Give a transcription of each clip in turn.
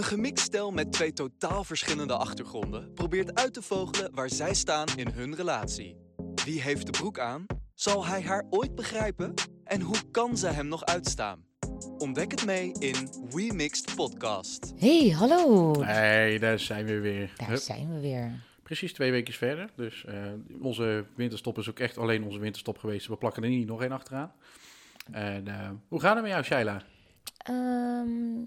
Een gemixt stel met twee totaal verschillende achtergronden probeert uit te vogelen waar zij staan in hun relatie. Wie heeft de broek aan? Zal hij haar ooit begrijpen? En hoe kan ze hem nog uitstaan? Ontdek het mee in We Mixed Podcast. Hey, hallo. Hey, daar zijn we weer. Daar Hup, zijn we weer. Precies twee weken verder. Dus eh, onze winterstop is ook echt alleen onze winterstop geweest. We plakken er niet nog één achteraan. En eh, hoe gaat het met jou, Shaila? Ehm,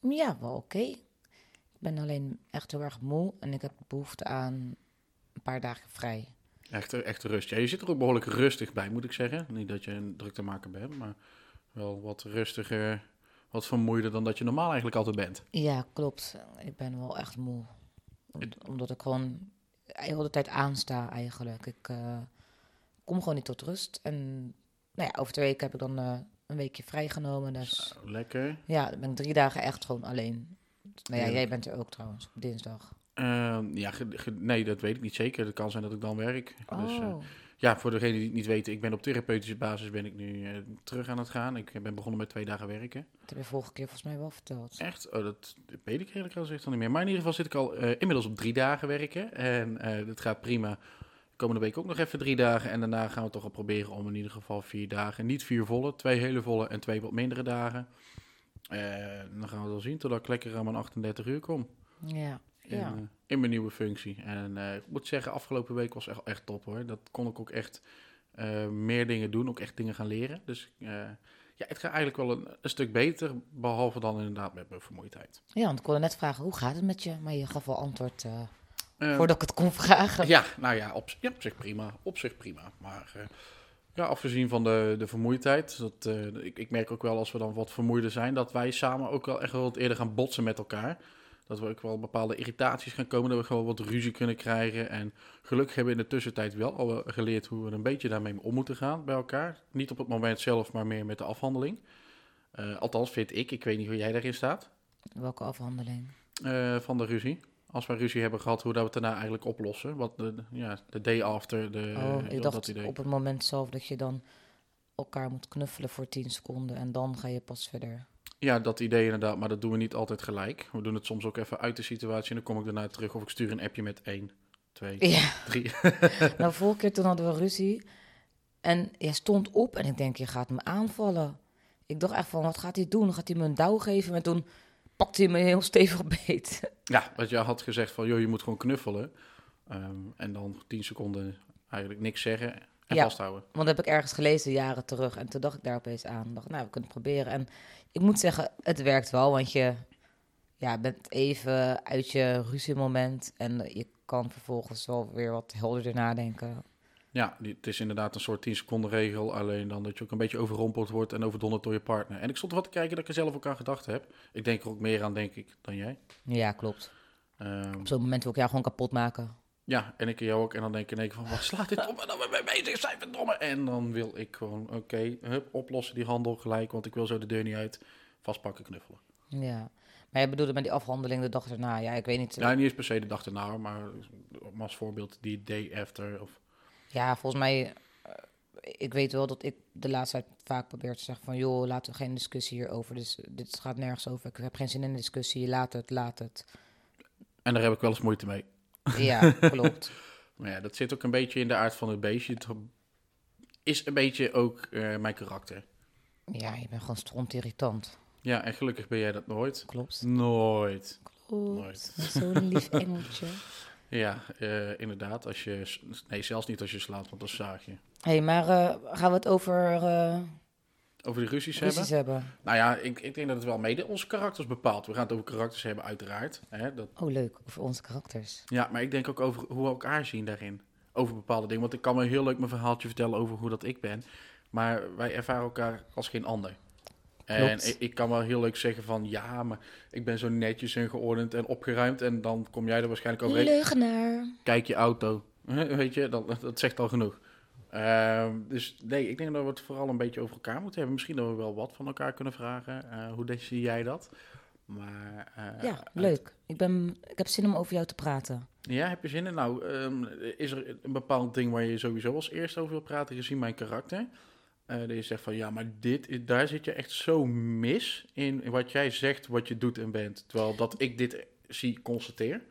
ja, wel oké. Ik ben alleen echt heel erg moe en ik heb behoefte aan een paar dagen vrij. Echt, echt rust. Ja, je zit er ook behoorlijk rustig bij, moet ik zeggen. Niet dat je een druk te maken bent, maar wel wat rustiger, wat vermoeider dan dat je normaal eigenlijk altijd bent. Ja, klopt. Ik ben wel echt moe. Om- omdat ik gewoon de hele tijd aansta eigenlijk. Ik eh, kom gewoon niet tot rust. En nou ja, over twee weken heb ik dan eh, een weekje vrijgenomen. Dus Zo, lekker. ja, dan ben ik drie dagen echt gewoon alleen. Nou ja, jij bent er ook trouwens, op dinsdag. Ehm, ja, nee, dat weet ik niet zeker. Het kan zijn dat ik dan werk. Dus, eh, Oh, ja, voor degenen die het niet weten, ik ben op therapeutische basis ben ik nu eh, terug aan het gaan. Ik ben begonnen met twee dagen werken. dat heb je vorige keer volgens mij wel verteld. Echt? Oh, dat weet ik eerlijk gezegd al niet meer. Maar in ieder geval zit ik al eh, inmiddels op drie dagen werken. En eh dat gaat prima. Komende week ook nog even drie dagen. En daarna gaan we toch al proberen om in ieder geval vier dagen. Niet vier volle, twee hele volle en twee wat mindere dagen. Eh, dan gaan we wel zien totdat ik lekker aan mijn 38 uur kom. Ja, In, ja. eh, in mijn nieuwe functie. En eh, ik moet zeggen, afgelopen week was echt, echt top hoor. Dat kon ik ook echt meer dingen doen, ook echt dingen gaan leren. Dus ja, het gaat eigenlijk wel een, een stuk beter, behalve dan inderdaad met mijn vermoeidheid. Ja, want ik wilde net vragen, hoe gaat het met je? Maar je gaf wel antwoord eh, Eh, voordat ik het kon vragen. ja, nou ja op, ja, op zich prima. Op zich prima. Maar eh, ja, afgezien van de, de vermoeidheid, dat, eh, ik, ik merk ook wel als we dan wat vermoeider zijn, dat wij samen ook wel echt wel wat eerder gaan botsen met elkaar. Dat we ook wel bepaalde irritaties gaan komen, dat we gewoon wat ruzie kunnen krijgen. En gelukkig hebben we in de tussentijd wel al geleerd hoe we een beetje daarmee om moeten gaan bij elkaar. Niet op het moment zelf, maar meer met de afhandeling. Eh, althans, vind ik. Ik weet niet hoe jij daarin staat. Welke afhandeling? van de ruzie. Als we ruzie hebben gehad, hoe dat we het daarna eigenlijk oplossen. Wat de, ja, de day after. De, oh, ik dat dacht idee. op het moment zelf dat je dan elkaar moet knuffelen voor 10 seconden en dan ga je pas verder. Ja, dat idee inderdaad, maar dat doen we niet altijd gelijk. We doen het soms ook even uit de situatie en dan kom ik daarna terug of ik stuur een appje met één, twee, Ja, drie. nou vorige keer toen hadden we ruzie en jij stond op en ik denk, je gaat me aanvallen. Ik dacht echt van, wat gaat hij doen? Gaat hij me een douw geven? En toen pakte hij me heel stevig beet. ja, want jij had gezegd van, joh, je moet gewoon knuffelen. Ehm, en dan tien seconden eigenlijk niks zeggen en Ja. vasthouden. Want dat heb ik ergens gelezen jaren terug. En toen dacht ik daar opeens aan. dacht, nou, we kunnen het proberen. En ik moet zeggen, het werkt wel. Want je ja, bent even uit je ruziemoment. En je kan vervolgens wel weer wat helderder nadenken. Ja, die, het is inderdaad een soort 10 seconden regel. Alleen dan dat je ook een beetje overrompeld wordt en overdonderd door je partner. En ik stond wat te kijken dat ik er zelf ook aan gedacht heb. Ik denk er ook meer aan, denk ik, dan jij. Ja, klopt. Ehm, Op zo'n moment wil ik jou gewoon kapot maken. Ja, en ik jou ook. En dan denk ik in één keer van, wat slaat dit op? En dan ben ik bezig zijn, verdomme. En dan wil ik gewoon, oké, hup, oplossen die handel gelijk. Want ik wil zo de deur niet uit. Vastpakken, knuffelen. Ja. Maar je bedoelde met die afhandeling de dag erna. Ja, ik weet niet. Ja, niet eens per se de dag erna, maar als voorbeeld die day after. Of, Ja, volgens mij, eh, ik weet wel dat ik de laatste tijd vaak probeer te zeggen van, joh, laten we geen discussie hierover. Dus dit gaat nergens over. Ik heb geen zin in een discussie. Laat het, laat het. en daar heb ik wel eens moeite mee. Ja, klopt. Maar ja, dat zit ook een beetje in de aard van het beestje. Het is een beetje ook eh, mijn karakter. Ja, je bent gewoon stront irritant. Ja, en gelukkig ben jij dat nooit. Klopt. Nooit. Klopt. Nooit. Zo'n lief engeltje. Ja, eh, inderdaad. Als je, nee, zelfs niet als je slaapt, want dan zaag je. Hé, hey, maar eh, gaan we het over eh Over de ruzies hebben. ruzies hebben? Nou ja, ik, ik denk dat het wel mede onze karakters bepaalt. We gaan het over karakters hebben, uiteraard. Hè, dat, Oh, leuk. Over onze karakters. ja, maar ik denk ook over hoe we elkaar zien daarin. Over bepaalde dingen. Want ik kan me heel leuk mijn verhaaltje vertellen over hoe dat ik ben. Maar wij ervaren elkaar als geen ander. En ik, ik kan wel heel leuk zeggen van... Ja, maar ik ben zo netjes en geordend en opgeruimd. En dan kom jij er waarschijnlijk overheen. Leugenaar. Kijk je auto. Weet je, dat, dat zegt al genoeg. Ehm, dus nee, ik denk dat we het vooral een beetje over elkaar moeten hebben. Misschien dat we wel wat van elkaar kunnen vragen. Eh, hoe denk- zie jij dat? Maar, eh, Ja, leuk. Ik, ben, ik heb zin om over jou te praten. Ja, heb je zin in? Nou, ehm, is er een bepaald ding waar je sowieso als eerste over wil praten, gezien mijn karakter? Eh dat je zegt van ja, maar dit, is- daar zit je echt zo mis in, in wat jij zegt, wat je doet en bent. Terwijl dat ik dit zie, constateer.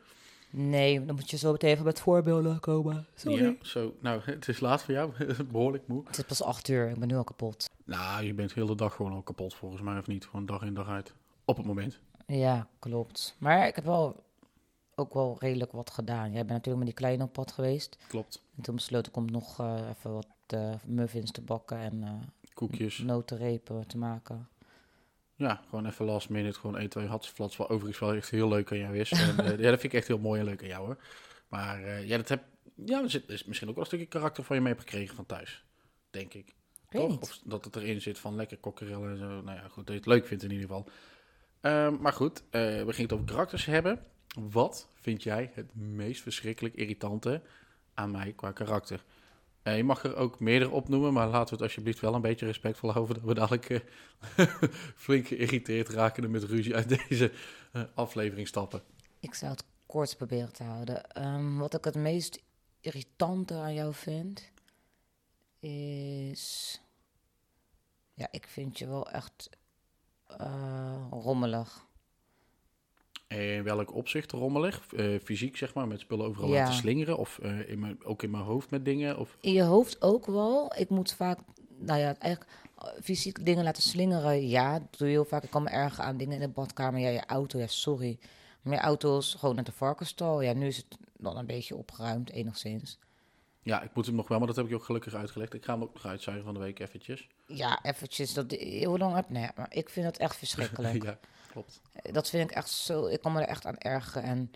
Nee, dan moet je zo meteen even met voorbeelden komen. Sorry. Ja, zo, nou, het is laat voor jou, behoorlijk moe. Het is pas acht uur, ik ben nu al kapot. Nou, je bent de hele dag gewoon al kapot volgens mij, of niet? Gewoon dag in dag uit. Op het moment. Ja, klopt. Maar ik heb wel ook wel redelijk wat gedaan. Jij bent natuurlijk met die kleine op pad geweest. Klopt. En toen besloot ik om nog eh, even wat eh, muffins te bakken en eh Koekjes. notenrepen te maken. Ja, gewoon even last minute, gewoon 1, 2 hatsflats. Wat overigens wel echt heel leuk aan jou is. En, eh, ja, dat vind ik echt heel mooi en leuk aan jou hoor. Maar ja, dat heb, ja, er zit is misschien ook wel een stukje karakter van je mee hebt gekregen van thuis. Denk ik. Toch? Of dat het erin zit van lekker kokkerellen en zo. Nou ja, goed, dat je het leuk vindt in ieder geval. Ehm, maar goed, we gingen het over karakters hebben. Wat vind jij het meest verschrikkelijk irritante aan mij qua karakter? Je mag er ook meerdere opnoemen, maar laten we het alsjeblieft wel een beetje respectvol houden. Dat we dadelijk eh, flink geïrriteerd raken en met ruzie uit deze eh, aflevering stappen. Ik zou het kort proberen te houden. Ehm, wat ik het meest irritante aan jou vind, is... Ja, ik vind je wel echt eh, rommelig. In welk opzicht rommelig? Eh, fysiek zeg maar, met spullen overal Ja. laten slingeren? Of eh, in mijn, ook in mijn hoofd met dingen? Of... In je hoofd ook wel. Ik moet vaak, nou ja, eigenlijk eh, fysiek dingen laten slingeren. Ja, dat doe je heel vaak. Ik kan me ergen aan dingen in de badkamer. Ja, je auto, ja, sorry. Maar je auto is gewoon net de varkenstal. Ja, nu is het dan een beetje opgeruimd, enigszins. Ja, ik moet hem nog wel, maar dat heb ik je ook gelukkig uitgelegd. Ik ga hem ook nog uitzuigen van de week eventjes. Ja, eventjes. Dat, hoe lang heb Nee, maar ik vind het echt verschrikkelijk. ja, klopt. Dat vind ik echt zo. Ik kan me er echt aan ergeren. En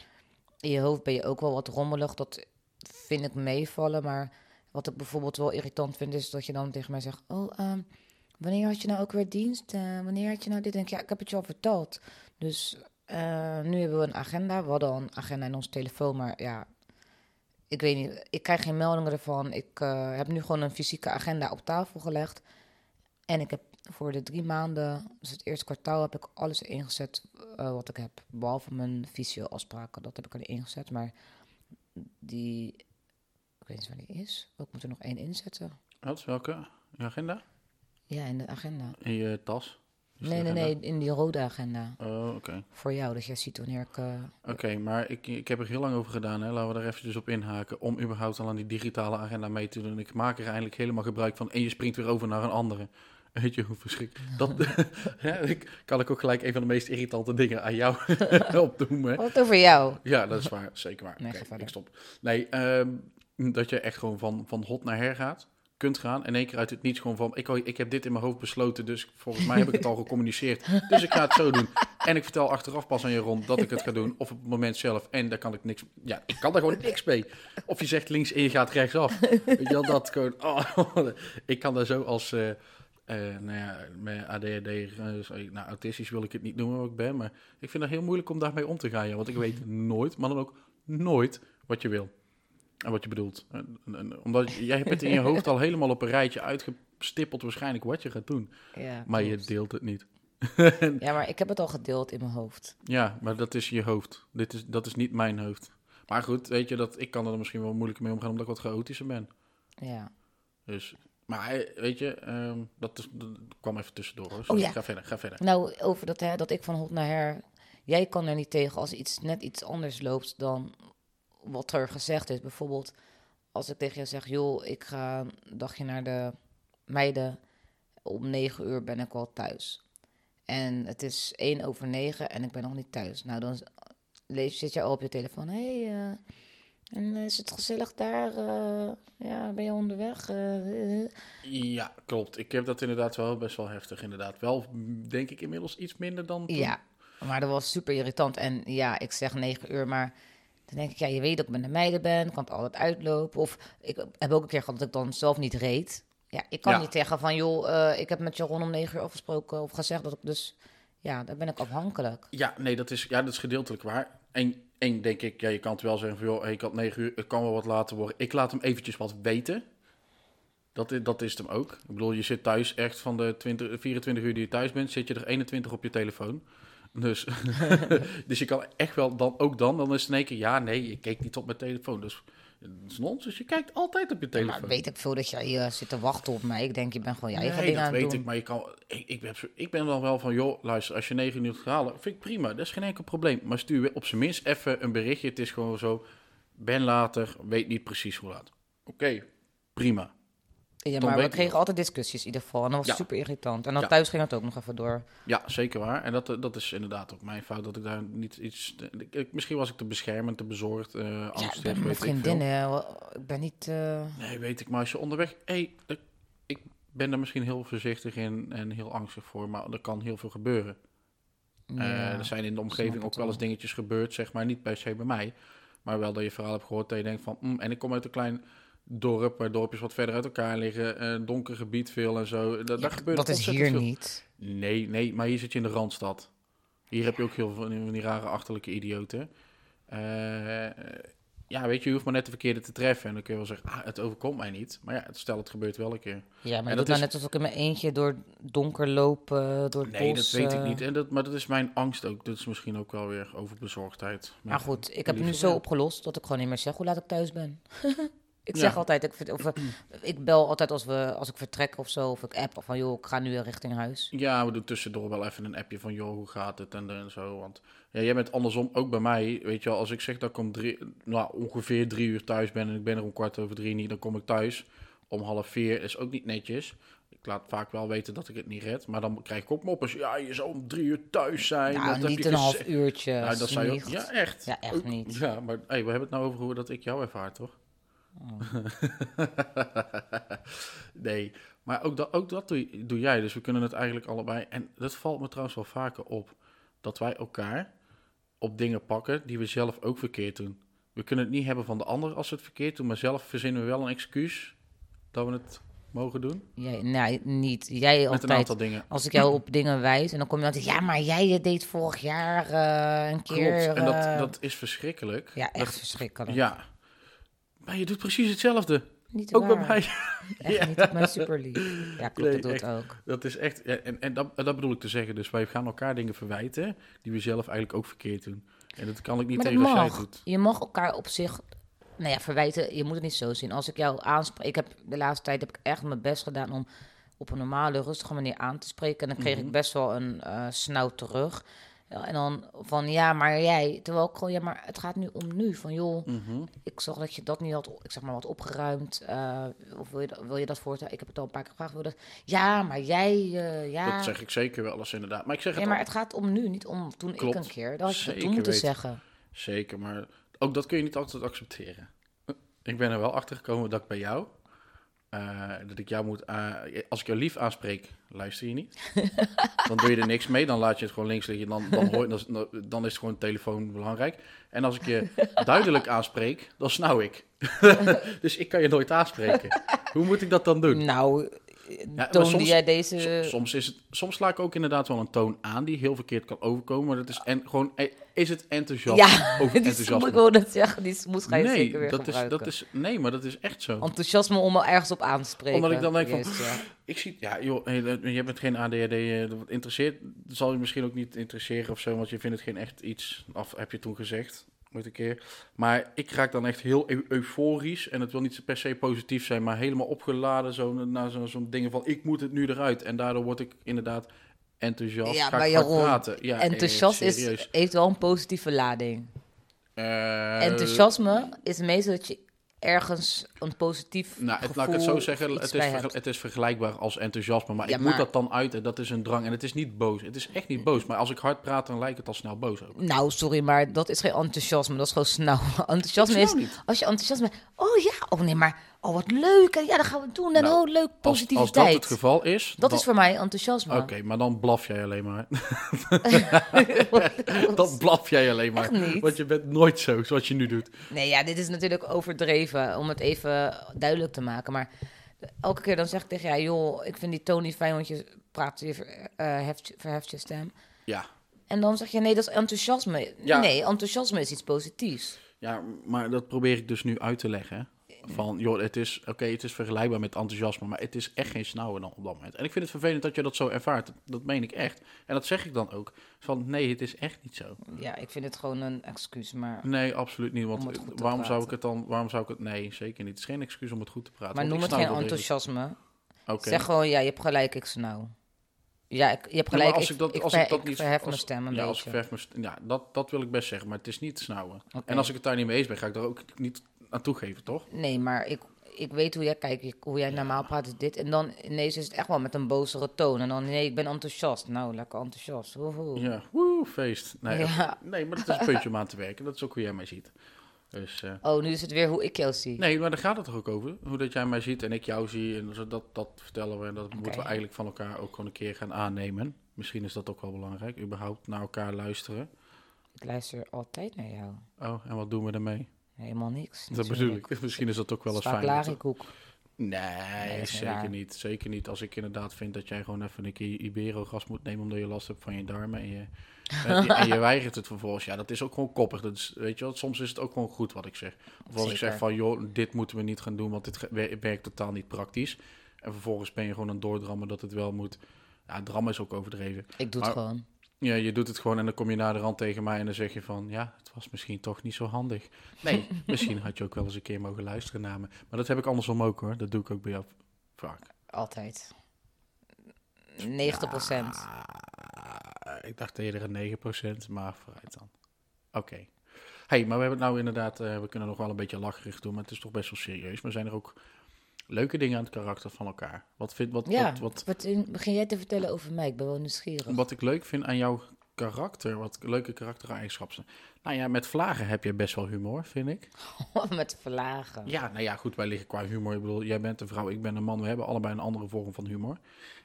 in je hoofd ben je ook wel wat rommelig. Dat vind ik meevallen. Maar wat ik bijvoorbeeld wel irritant vind, is dat je dan tegen mij zegt: Oh, ehm, wanneer had je nou ook weer dienst? Eh, wanneer had je nou dit? Denk ik, ja, ik heb het je al verteld. Dus eh, nu hebben we een agenda. We hadden al een agenda in onze telefoon, maar ja. Ik weet niet, ik krijg geen meldingen ervan. Ik eh, heb nu gewoon een fysieke agenda op tafel gelegd. En ik heb voor de drie maanden, dus het eerste kwartaal, heb ik alles ingezet eh, wat ik heb. Behalve mijn visio-afspraken, dat heb ik erin ingezet. Maar die, ik weet niet waar die is. Oh, ik moet er nog één inzetten. Wat? Welke? Je agenda? Ja, in de agenda. In je tas? Is Nee, de nee, nee, in die rode agenda. Oh, oké. Voor jou, dus jij ziet wanneer ik... Oké, maar ik, ik heb er heel lang over gedaan. Hè. Laten we daar eventjes op inhaken. Om überhaupt al aan die digitale agenda mee te doen. Ik maak er eigenlijk helemaal gebruik van. En je springt weer over naar een andere. Weet je hoe verschrikkelijk. Dat ja, ik, kan ik ook gelijk een van de meest irritante dingen aan jou opnoemen. Wat over jou? Ja, dat is waar. Zeker waar. Nee, verder. ik stop. Nee, ehm, dat je echt gewoon van, van hot naar her gaat. Kunt gaan. En één keer uit het niets gewoon van... Ik, ik heb dit in mijn hoofd besloten. Dus volgens mij heb ik het al gecommuniceerd. Dus ik ga het zo doen. En ik vertel achteraf pas aan je rond dat ik het ga doen. Of op het moment zelf. En daar kan ik niks... Ja, ik kan daar gewoon niks mee. Of je zegt links en je gaat rechtsaf. Weet je wel, dat gewoon... Oh, ik kan daar zo als... eh, eh, nou ja, met ADHD, eh, sorry, nou, autistisch wil ik het niet noemen wat ik ben, maar ik vind het heel moeilijk om daarmee om te gaan, ja, want ik weet nooit, maar dan ook nooit wat je wil en wat je bedoelt. En- en- omdat jij hebt het in je hoofd al helemaal op een rijtje uitgestippeld waarschijnlijk wat je gaat doen, Ja, maar je deelt het niet. Ja, maar ik heb het al gedeeld in mijn hoofd. Ja, maar dat is je hoofd. Dit is, dat is niet mijn hoofd. Maar goed, weet je, dat, ik kan er misschien wel moeilijk mee omgaan omdat ik wat chaotischer ben. Ja. Dus, maar weet je, ehm, dat, is, dat kwam even tussendoor. Hoor. Oh, ja. Ga verder, ga verder. Nou, over dat, hè, dat ik van hot naar her... Jij kan er niet tegen als iets net iets anders loopt dan wat er gezegd is. Bijvoorbeeld, als ik tegen je zeg... joh, ik ga een dagje naar de meiden. Om negen uur ben ik al thuis. En het is één over negen en ik ben nog niet thuis. Nou, dan lees, zit je al op je telefoon. Hé, hey, eh, en is het gezellig daar? Eh, ja, ben je onderweg? Eh, eh. Ja, klopt. Ik heb dat inderdaad wel best wel heftig. Inderdaad, wel denk ik inmiddels iets minder dan toen. Ja, maar dat was super irritant. En ja, ik zeg negen uur, maar dan denk ik, ja, je weet dat ik met de meiden ben, kan het altijd uitlopen. Of ik heb ook een keer gehad dat ik dan zelf niet reed. Ja, ik kan Ja. niet zeggen van, joh, eh, ik heb met Jaron om negen uur afgesproken of gezegd dat ik dus, ja, daar ben ik afhankelijk. Ja, nee, dat is, ja, dat is gedeeltelijk waar. Eén, één denk ik, ja, je kan het wel zeggen van, joh, ik had negen uur, het kan wel wat later worden. Ik laat hem eventjes wat weten. Dat, is- dat is hem ook. Ik bedoel, je zit thuis echt van de 20, 24 uur die je thuis bent, zit je er 21 op je telefoon. Dus, dus je kan echt wel, dan, ook dan, dan is het in één keer, ja, nee, ik keek niet op mijn telefoon. Dus Dat is nonsens. Je kijkt altijd op je telefoon. Maar weet ik veel dat jij uh, zit te wachten op mij. Ik denk, je bent gewoon je eigen nee, dingen dat aan het weet doen. ik, maar je kan, ik, ik, ben, ik ben dan wel van, joh, luister, als je negen uur gaat halen, vind ik prima. Dat is geen enkel probleem. Maar stuur op zijn minst even een berichtje. Het is gewoon zo, ben later, weet niet precies hoe laat. Oké, prima. Ja, maar we kregen nog. altijd discussies in ieder geval. En dat was Ja. super irritant. En dan Ja. thuis ging het ook nog even door. Ja, zeker waar. En dat, eh, dat is inderdaad ook mijn fout, dat ik daar niet iets... ik- misschien was ik te beschermend, te bezorgd, eh Ja, angstig, ik ben ik vriendinnen. Ik ben niet... eh, Nee, weet ik. Maar als je onderweg... Hey, ik- ben daar misschien heel voorzichtig in en heel angstig voor, maar er kan heel veel gebeuren. Er zijn in de omgeving ook wel eens dingetjes gebeurd, zeg maar. Niet per se bij mij, maar wel dat je verhaal hebt gehoord dat je denkt van... "Mm, en ik kom uit een klein dorp, waar dorpjes wat verder uit elkaar liggen. een donker gebied veel en zo. Dat, Ja, gebeurt dat is hier veel. niet. Nee, nee, maar hier zit je in de Randstad. Hier heb je ook heel veel van die, rare achterlijke idioten. Eh, ja, weet je, je hoeft maar net de verkeerde te treffen. En dan kun je wel zeggen, ah, het overkomt mij niet. Maar ja, stel het gebeurt wel een keer. Ja, maar En dat nou is- net alsof ik in mijn eentje door donker loop, eh, door het Nee, bos. dat weet ik eh. niet. En dat, maar dat is mijn angst ook. Dat is misschien ook wel weer overbezorgdheid. Maar goed, ik heb het nu zo opgelost dat ik gewoon niet meer zeg hoe laat ik thuis ben. ik Ja. zeg altijd, ik, of, ik bel altijd als, we, als ik vertrek of zo, of ik app of van joh, ik ga nu richting huis. Ja, we doen tussendoor wel even een appje van, joh, hoe gaat het en, en zo. Want ja, jij bent andersom ook bij mij. Weet je wel, als ik zeg dat ik om drie, nou, ongeveer drie uur thuis ben en ik ben er om kwart over drie niet, dan kom ik thuis om half vier. Is ook niet netjes. Ik laat vaak wel weten dat ik het niet red, maar dan krijg ik ook moppers. Ja, je zou om drie uur thuis zijn. Nou, dat niet een half uurtje. Nou, dat zou je ja, echt. Ja, echt niet. Ja, maar hey, we hebben het nou over hoe dat ik jou ervaar, toch? Oh. nee, maar ook dat, ook dat doe, doe jij. Dus we kunnen het eigenlijk allebei. En dat valt me trouwens wel vaker op. Dat wij elkaar op dingen pakken die we zelf ook verkeerd doen. We kunnen het niet hebben van de ander als ze het verkeerd doen, maar zelf verzinnen we wel een excuus dat we het mogen doen. Jij, nee, niet. Jij Met altijd. een aantal dingen. Als ik jou op dingen wijs en dan kom je altijd, ja, maar jij deed vorig jaar eh, een keer. Klopt, en dat, eh, dat is verschrikkelijk. ja, echt Dat- verschrikkelijk. ja. Maar je doet precies hetzelfde. Niet Ook bij mij. Echt Ja. niet. Ik ben super lief. Ja, klopt, Nee, dat doe echt. ik ook. Dat is echt, en, en dat, dat bedoel ik te zeggen. Dus wij gaan elkaar dingen verwijten die we zelf eigenlijk ook verkeerd doen. En dat kan ik niet Maar tegen als jij doet. Je mag elkaar op zich, nou ja, verwijten. Je moet het niet zo zien. Als ik jou aanspreek, ik heb de laatste tijd heb ik echt mijn best gedaan om op een normale, rustige manier aan te spreken. En dan kreeg Mhm. ik best wel een eh snauw terug. Ja, en dan van, ja, maar jij, terwijl ik gewoon, ja, maar het gaat nu om nu. Van, joh, Mhm. ik zag dat je dat niet had, ik zeg maar, wat opgeruimd. eh, of wil je, dat- wil je dat voorstellen? Ik heb het al een paar keer gevraagd. Wil dat? Ja, maar jij, eh, ja. Dat zeg ik zeker wel eens inderdaad. Maar ik zeg ja, het maar al- het gaat om nu, niet om toen Klopt. ik een keer. Dat had je toen moeten zeggen. Zeker, maar ook dat kun je niet altijd accepteren. Ik ben er wel achter gekomen dat ik bij jou, eh, dat ik jou moet, a- als ik jou lief aanspreek, luister je niet. dan doe je er niks mee, dan laat je het gewoon links liggen, dan, dan, hoor, dan, dan is het gewoon telefoon belangrijk. En als ik je duidelijk aanspreek, dan snauw ik. dus ik kan je nooit aanspreken. Hoe moet ik dat dan doen? Nou, maar toonde soms- jij deze... Soms, is het, soms sla ik ook inderdaad wel een toon aan die heel verkeerd kan overkomen. Maar dat is en, gewoon, eh, is het enthousiasme? ja, over die enthousiasme? ik net zeggen. Die smoes ga je nee, zeker weer dat is, gebruiken. dat is, nee, maar dat is echt zo. Enthousiasme om er ergens op aan te spreken. Omdat ik dan denk van- ja. Ik zie, ja, joh, hey, eh, jij bent geen ADHD, eh, dat interesseert, dat zal je misschien ook niet interesseren of zo, want je vindt het geen echt iets, of heb je toen gezegd, ooit een keer. Maar ik raak dan echt heel eu- euforisch, en het wil niet per se positief zijn, maar helemaal opgeladen, zo, naar zo- zo'n dingen van, ik moet het nu eruit. En daardoor word ik inderdaad enthousiast, Ja, maar. Ja, eh, Enthousiast is, heeft wel een positieve lading. Eh, Enthousiasme is meestal dat je ergens een positief Nou, het, gevoel laat ik het zo zeggen, het is, het is vergelijkbaar als enthousiasme, maar Ja, ik maar- moet dat dan uiten. Dat is een drang en het is niet boos. Het is echt niet boos, maar als ik hard praat, dan lijkt het al snel boos ook. Nou, sorry, maar dat is geen enthousiasme. Dat is gewoon snel. Enthousiasme is, niet. als je enthousiasme bent, oh ja, oh nee, maar, oh wat leuk. En ja, dat gaan we doen. En Nou, oh, leuk, Als, als positiviteit. dat het geval is, Dat dan- is voor mij enthousiasme. Oké, maar dan blaf jij alleen maar. dan blaf jij alleen maar. Want je bent nooit zo, zoals je nu doet. Nee, ja, dit is natuurlijk overdreven om het even duidelijk te maken. Maar elke keer dan zeg ik tegen jou, joh, ik vind die niet fijn, want je praat, je ver- eh, verheft je stem. Ja. En dan zeg je, nee, dat is enthousiasme. Ja. Nee, enthousiasme is iets positiefs. ja, maar dat probeer ik dus nu uit te leggen. Van, joh, het is, oké, het is vergelijkbaar met enthousiasme, maar het is echt geen snauwen dan op dat moment. En ik vind het vervelend dat je dat zo ervaart. Dat meen ik echt. En dat zeg ik dan ook. Van, nee, het is echt niet zo. Ja, ik vind het gewoon een excuus, maar... Nee, absoluut niet. Want waarom zou ik het dan, waarom zou ik het, nee, zeker niet. Het is geen excuus om het goed te praten. Maar noem het geen enthousiasme. Oké. Zeg gewoon, ja, je hebt gelijk, ik snauw. Ja, ik, je hebt Ja, gelijk, als ik, dat, ik, als ik dat niet, verhef als- mijn stem een ja, als ik beetje. verhef mijn ja, dat, dat wil ik best zeggen, maar het is niet snauwen. En als ik het daar niet mee eens ben, ga ik daar ook niet aan toegeven, toch? Nee, maar ik, ik weet hoe jij kijkt, hoe jij normaal praat is dit. En dan ineens is het echt wel met een bozere toon. En dan, nee, ik ben enthousiast. Nou, lekker enthousiast. Woehoe. Ja, woe, feest. Nee, Ja. nee, maar dat is een puntje om aan te werken. Dat is ook hoe jij mij ziet. Dus, eh, Oh, nu is het weer hoe ik jou zie. nee, maar daar gaat het toch ook over? Hoe dat jij mij ziet en ik jou zie. En dat, dat vertellen we. En dat moeten we eigenlijk van elkaar ook gewoon een keer gaan aannemen. Misschien is dat ook wel belangrijk. Überhaupt naar elkaar luisteren. Ik luister altijd naar jou. Oh, en wat doen we ermee? Helemaal niks. Dat bedoel ik. Misschien is dat ook wel eens fijn. larikoek. Nee, zeker waar. niet. Zeker niet. Als ik inderdaad vind dat jij gewoon even een keer Ibero-gas moet nemen omdat je last hebt van je darmen en je, en, en je weigert het vervolgens. Ja, dat is ook gewoon koppig. Dat is, weet je wel, soms is het ook gewoon goed wat ik zeg. Of als ik zeg van, joh, dit moeten we niet gaan doen, want dit werkt totaal niet praktisch. En vervolgens ben je gewoon aan doordrammen dat het wel moet. Ja, drammen is ook overdreven. Ik doe Maar- het gewoon. Ja, je doet het gewoon en dan kom je naar de rand tegen mij en dan zeg je van, ja, het was misschien toch niet zo handig. Nee, misschien had je ook wel eens een keer mogen luisteren naar me. Maar dat heb ik andersom ook hoor. Dat doe ik ook bij jou vaak. Altijd. 90 procent. Ik dacht eerder een 9%, maar vooruit dan. Oké. hey, maar we hebben het nou inderdaad, eh, we kunnen nog wel een beetje lacherig doen, maar het is toch best wel serieus. Maar zijn er ook leuke dingen aan het karakter van elkaar? Wat, vind, wat, Ja, wat, wat, wat in- begin jij te vertellen over mij? Ik ben wel nieuwsgierig. wat ik leuk vind aan jouw karakter, wat leuke karaktereigenschappen zijn. Nou ja, met vlagen heb je best wel humor, vind ik. Met verlagen. Ja, nou ja, goed, wij liggen qua humor. Ik bedoel, jij bent een vrouw, ik ben een man. We hebben allebei een andere vorm van humor.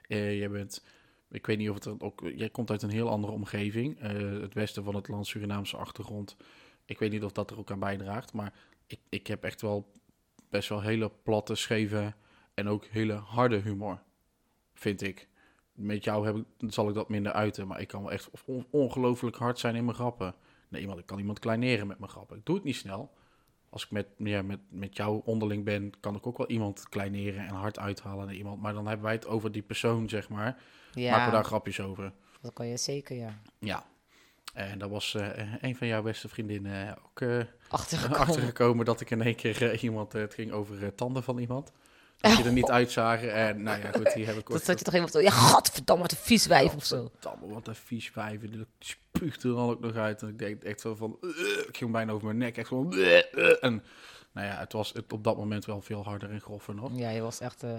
Eh, jij bent, ik weet niet of het er ook, jij komt uit een heel andere omgeving. Eh, het westen van het land, Surinaamse achtergrond. Ik weet niet of dat er ook aan bijdraagt, maar ik, ik heb echt wel best wel hele platte, scheve en ook hele harde humor, vind ik. Met jou heb ik, zal ik dat minder uiten, maar ik kan wel echt on- ongelooflijk hard zijn in mijn grappen. Nee, iemand, ik kan iemand kleineren met mijn grappen. Ik doe het niet snel als ik met, ja, met, met jou onderling ben, kan ik ook wel iemand kleineren en hard uithalen naar iemand. Maar dan hebben wij het over die persoon, zeg maar. Maken we Ja, daar grapjes over. dat kan je zeker, ja. Ja. En daar was eh, een van jouw beste vriendinnen ook eh Achtergekomen. achtergekomen dat ik in één keer eh, iemand, eh, het ging over eh, tanden van iemand. Dat je er niet uitzagen. En nou ja, goed, die heb ik Dat ook... zat je toch iemand zo, ja, godverdamme, wat een vies wijf of zo. Tamme, wat een vies wijf. Die spuugt er dan ook nog uit. En ik denk echt zo van... Ik ging bijna over mijn nek. Echt. "Ugh, ugh." En nou ja, het was het op dat moment wel veel harder en groffer nog. Ja, je was echt eh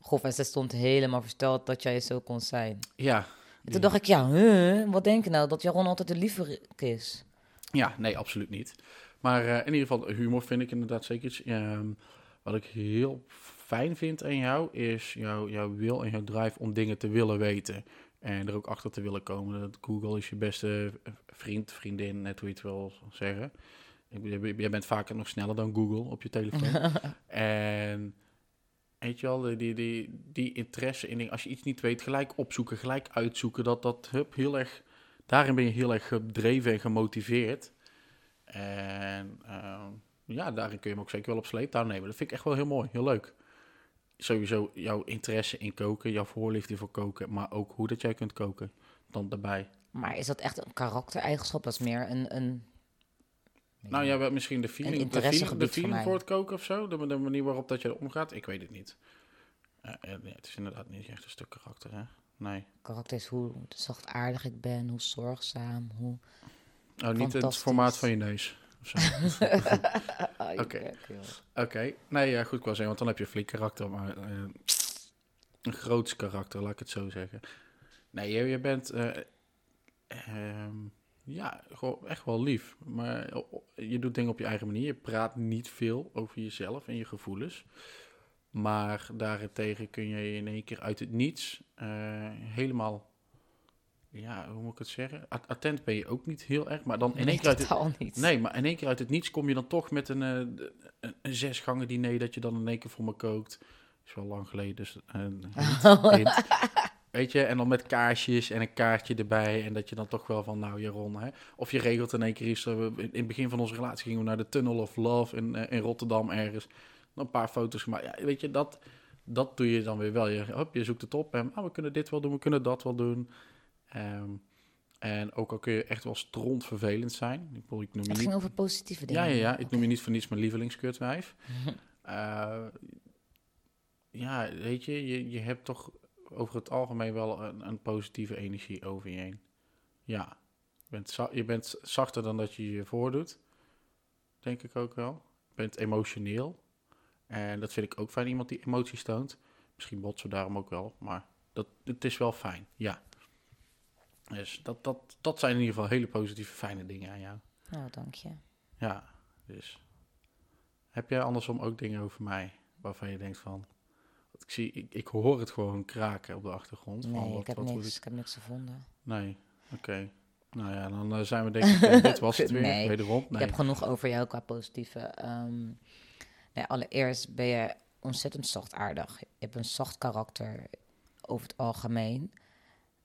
grof en ze stond helemaal versteld dat jij zo kon zijn. Ja. En toen dacht ik, ja, huh, wat denk je nou, dat Jaron altijd de lieverik is? Ja, nee, absoluut niet. Maar eh, in ieder geval, humor vind ik inderdaad zeker iets. Ehm, wat ik heel fijn vind aan jou, is jouw, jouw wil en jouw drive om dingen te willen weten. En er ook achter te willen komen. Dat Google is je beste vriend, vriendin, net hoe je het wil zeggen. Jij bent vaker nog sneller dan Google op je telefoon. en weet je wel, die, die, die, interesse in dingen, als je iets niet weet, gelijk opzoeken, gelijk uitzoeken. Dat, dat hup, heel erg, daarin ben je heel erg gedreven en gemotiveerd. En ehm, ja, daarin kun je hem ook zeker wel op sleeptouw nemen. Dat vind ik echt wel heel mooi, heel leuk. Sowieso jouw interesse in koken, jouw voorliefde voor koken, maar ook hoe dat jij kunt koken, dan daarbij. Maar is dat echt een karaktereigenschap? Dat is meer een... een Nou, jij hebt misschien de feeling, de feeling, de voor feeling mij. voor het koken of zo, de, de manier waarop dat je er omgaat, ik weet het niet. Eh, eh, nee, het is inderdaad niet echt een stuk karakter, hè? Nee. karakter is hoe zachtaardig ik ben, hoe zorgzaam, hoe... Oh, niet het formaat van je neus. Oké. Oké, nee, ja, goed, ik zeggen, want dan heb je flink karakter, maar eh, een groots karakter, laat ik het zo zeggen. Nee, je, je bent, eh, ehm, ja, gewoon echt wel lief, maar je doet dingen op je eigen manier. Je praat niet veel over jezelf en je gevoelens, maar daarentegen kun je in één keer uit het niets eh, helemaal, ja, hoe moet ik het zeggen? Attent ben je ook niet heel erg, maar dan in één Nee, keer uit het, niet. Nee, maar in één keer uit het niets kom je dan toch met een, eh, een, een zesgangen diner dat je dan in één keer voor me kookt. Is wel lang geleden, dus hint, hint. Weet je, en dan met kaarsjes en een kaartje erbij. En dat je dan toch wel van, nou Jaron, hè. Of je regelt in één keer iets. In het begin van onze relatie gingen we naar de Tunnel of Love in, eh, in Rotterdam ergens. een paar foto's gemaakt. Ja, weet je, dat, dat doe je dan weer wel. Je, hop, je zoekt het op en oh, we kunnen dit wel doen, we kunnen dat wel doen. Ehm, en ook al kun je echt wel strontvervelend zijn. Ik, bedoel, ik noem je Het niet... ging over positieve dingen. Ja, ja, ja. Ik noem je niet voor niets mijn lievelingskutwijf. Eh, ja, weet je, je, je hebt toch over het algemeen wel een, een positieve energie over je heen. Ja, je bent, je bent zachter dan dat je je voordoet. Denk ik ook wel. Je bent emotioneel. En dat vind ik ook fijn, iemand die emoties toont. Misschien botsen we daarom ook wel, maar dat, het is wel fijn, ja. Dus dat, dat, dat zijn in ieder geval hele positieve, fijne dingen aan jou. Nou, dank je. Ja, dus. Heb jij andersom ook dingen over mij waarvan je denkt van. Ik, zie, ik, ik hoor het gewoon kraken op de achtergrond. van Nee, wat, ik heb wat niks. Ik heb niks gevonden. Nee, oké. Nou ja, dan eh, zijn we denk ik. eh, dit was het weer. Nee, Wederom. Nee. Ik heb genoeg over jou qua positieve. ehm, nee, allereerst ben je ontzettend zachtaardig. Je hebt een zacht karakter over het algemeen.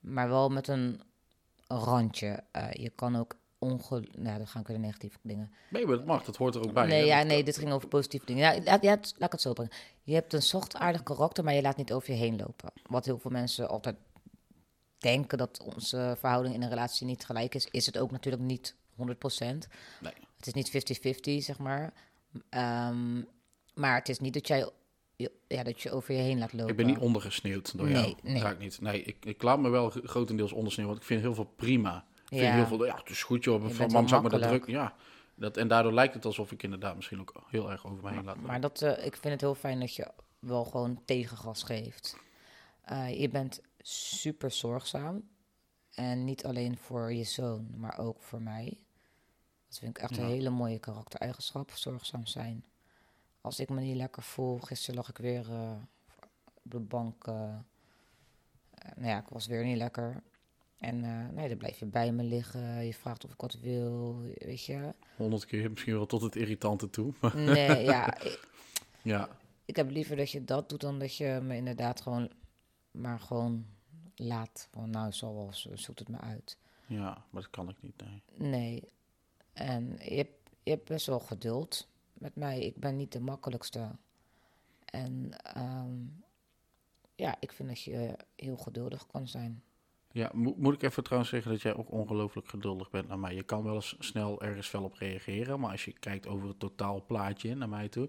Maar wel met een randje. Eh, je kan ook Nou, dan gaan we weer de negatieve dingen. Nee, maar dat mag. Dat hoort er ook bij. nee, hè. ja, nee, dit ging over positieve dingen. Ja, laat, ja, laat ik het zo brengen. Je hebt een zachtaardig karakter, maar je laat niet over je heen lopen. Wat heel veel mensen altijd denken dat onze verhouding in een relatie niet gelijk is, is het ook natuurlijk niet 100%. Nee. Het is niet 50-50, zeg maar. Ehm, maar het is niet dat jij ja, dat je over je heen laat lopen. Ik ben niet ondergesneeuwd door jou. Nee. Raak niet. Nee, ik, ik laat me wel grotendeels ondersneeuwen, want ik vind heel veel prima. Vind Ja. heel veel, ja, het is goed joh, van mam zou me dat druk. Ja, dat, en daardoor lijkt het alsof ik inderdaad misschien ook heel erg over me heen laat. Maar dat, eh, ik vind het heel fijn dat je wel gewoon tegengas geeft. Eh, je bent super zorgzaam. En niet alleen voor je zoon, maar ook voor mij. Dat vind ik echt een hele mooie karaktereigenschap, zorgzaam zijn. Als ik me niet lekker voel, gisteren lag ik weer eh, op de bank. nou ja, ik was weer niet lekker. En eh, nee, dan blijf je bij me liggen. Je vraagt of ik wat wil, weet je. Honderd keer, misschien wel tot het irritante toe. Nee, ja, ik- ja, ik heb liever dat je dat doet dan dat je me inderdaad gewoon, maar gewoon laat. Van nou, zo wel, zo- zoekt het me uit. ja, maar dat kan ik niet, nee. Nee. En je hebt, je hebt best wel geduld met mij. Ik ben niet de makkelijkste. En ehm, ja, ik vind dat je heel geduldig kan zijn. Ja, mo- moet ik even trouwens zeggen dat jij ook ongelooflijk geduldig bent naar mij. Je kan wel eens snel ergens fel op reageren, maar als je kijkt over het totaalplaatje naar mij toe,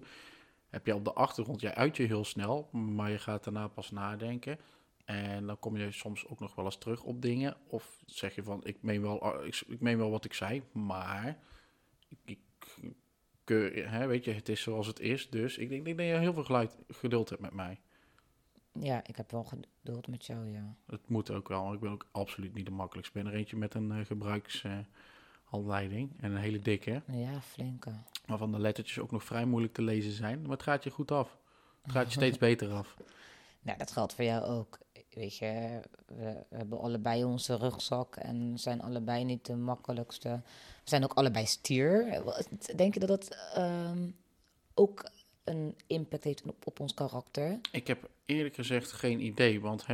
heb je op de achtergrond, jij uit je heel snel, maar je gaat daarna pas nadenken. En dan kom je soms ook nog wel eens terug op dingen. Of zeg je van, ik meen wel, ah, ik, ik meen wel wat ik zei, maar ik, ik, keur- hè, weet je, het is zoals het is. Dus ik denk, ik dat je heel veel geduld hebt met mij. Ja, ik heb wel geduld met jou, ja. Het moet ook wel, ik ben ook absoluut niet de makkelijkste. Ik ben er eentje met een eh gebruikshandleiding en een hele dikke, Ja, flinke. waarvan de lettertjes ook nog vrij moeilijk te lezen zijn. Maar het gaat je goed af. Het gaat je steeds beter af. Nou, dat geldt voor jou ook. Weet je, we, we hebben allebei onze rugzak en zijn allebei niet de makkelijkste. We zijn ook allebei stier. Denk je dat dat ehm, ook een impact heeft op, op ons karakter? Ik heb eerlijk gezegd geen idee, want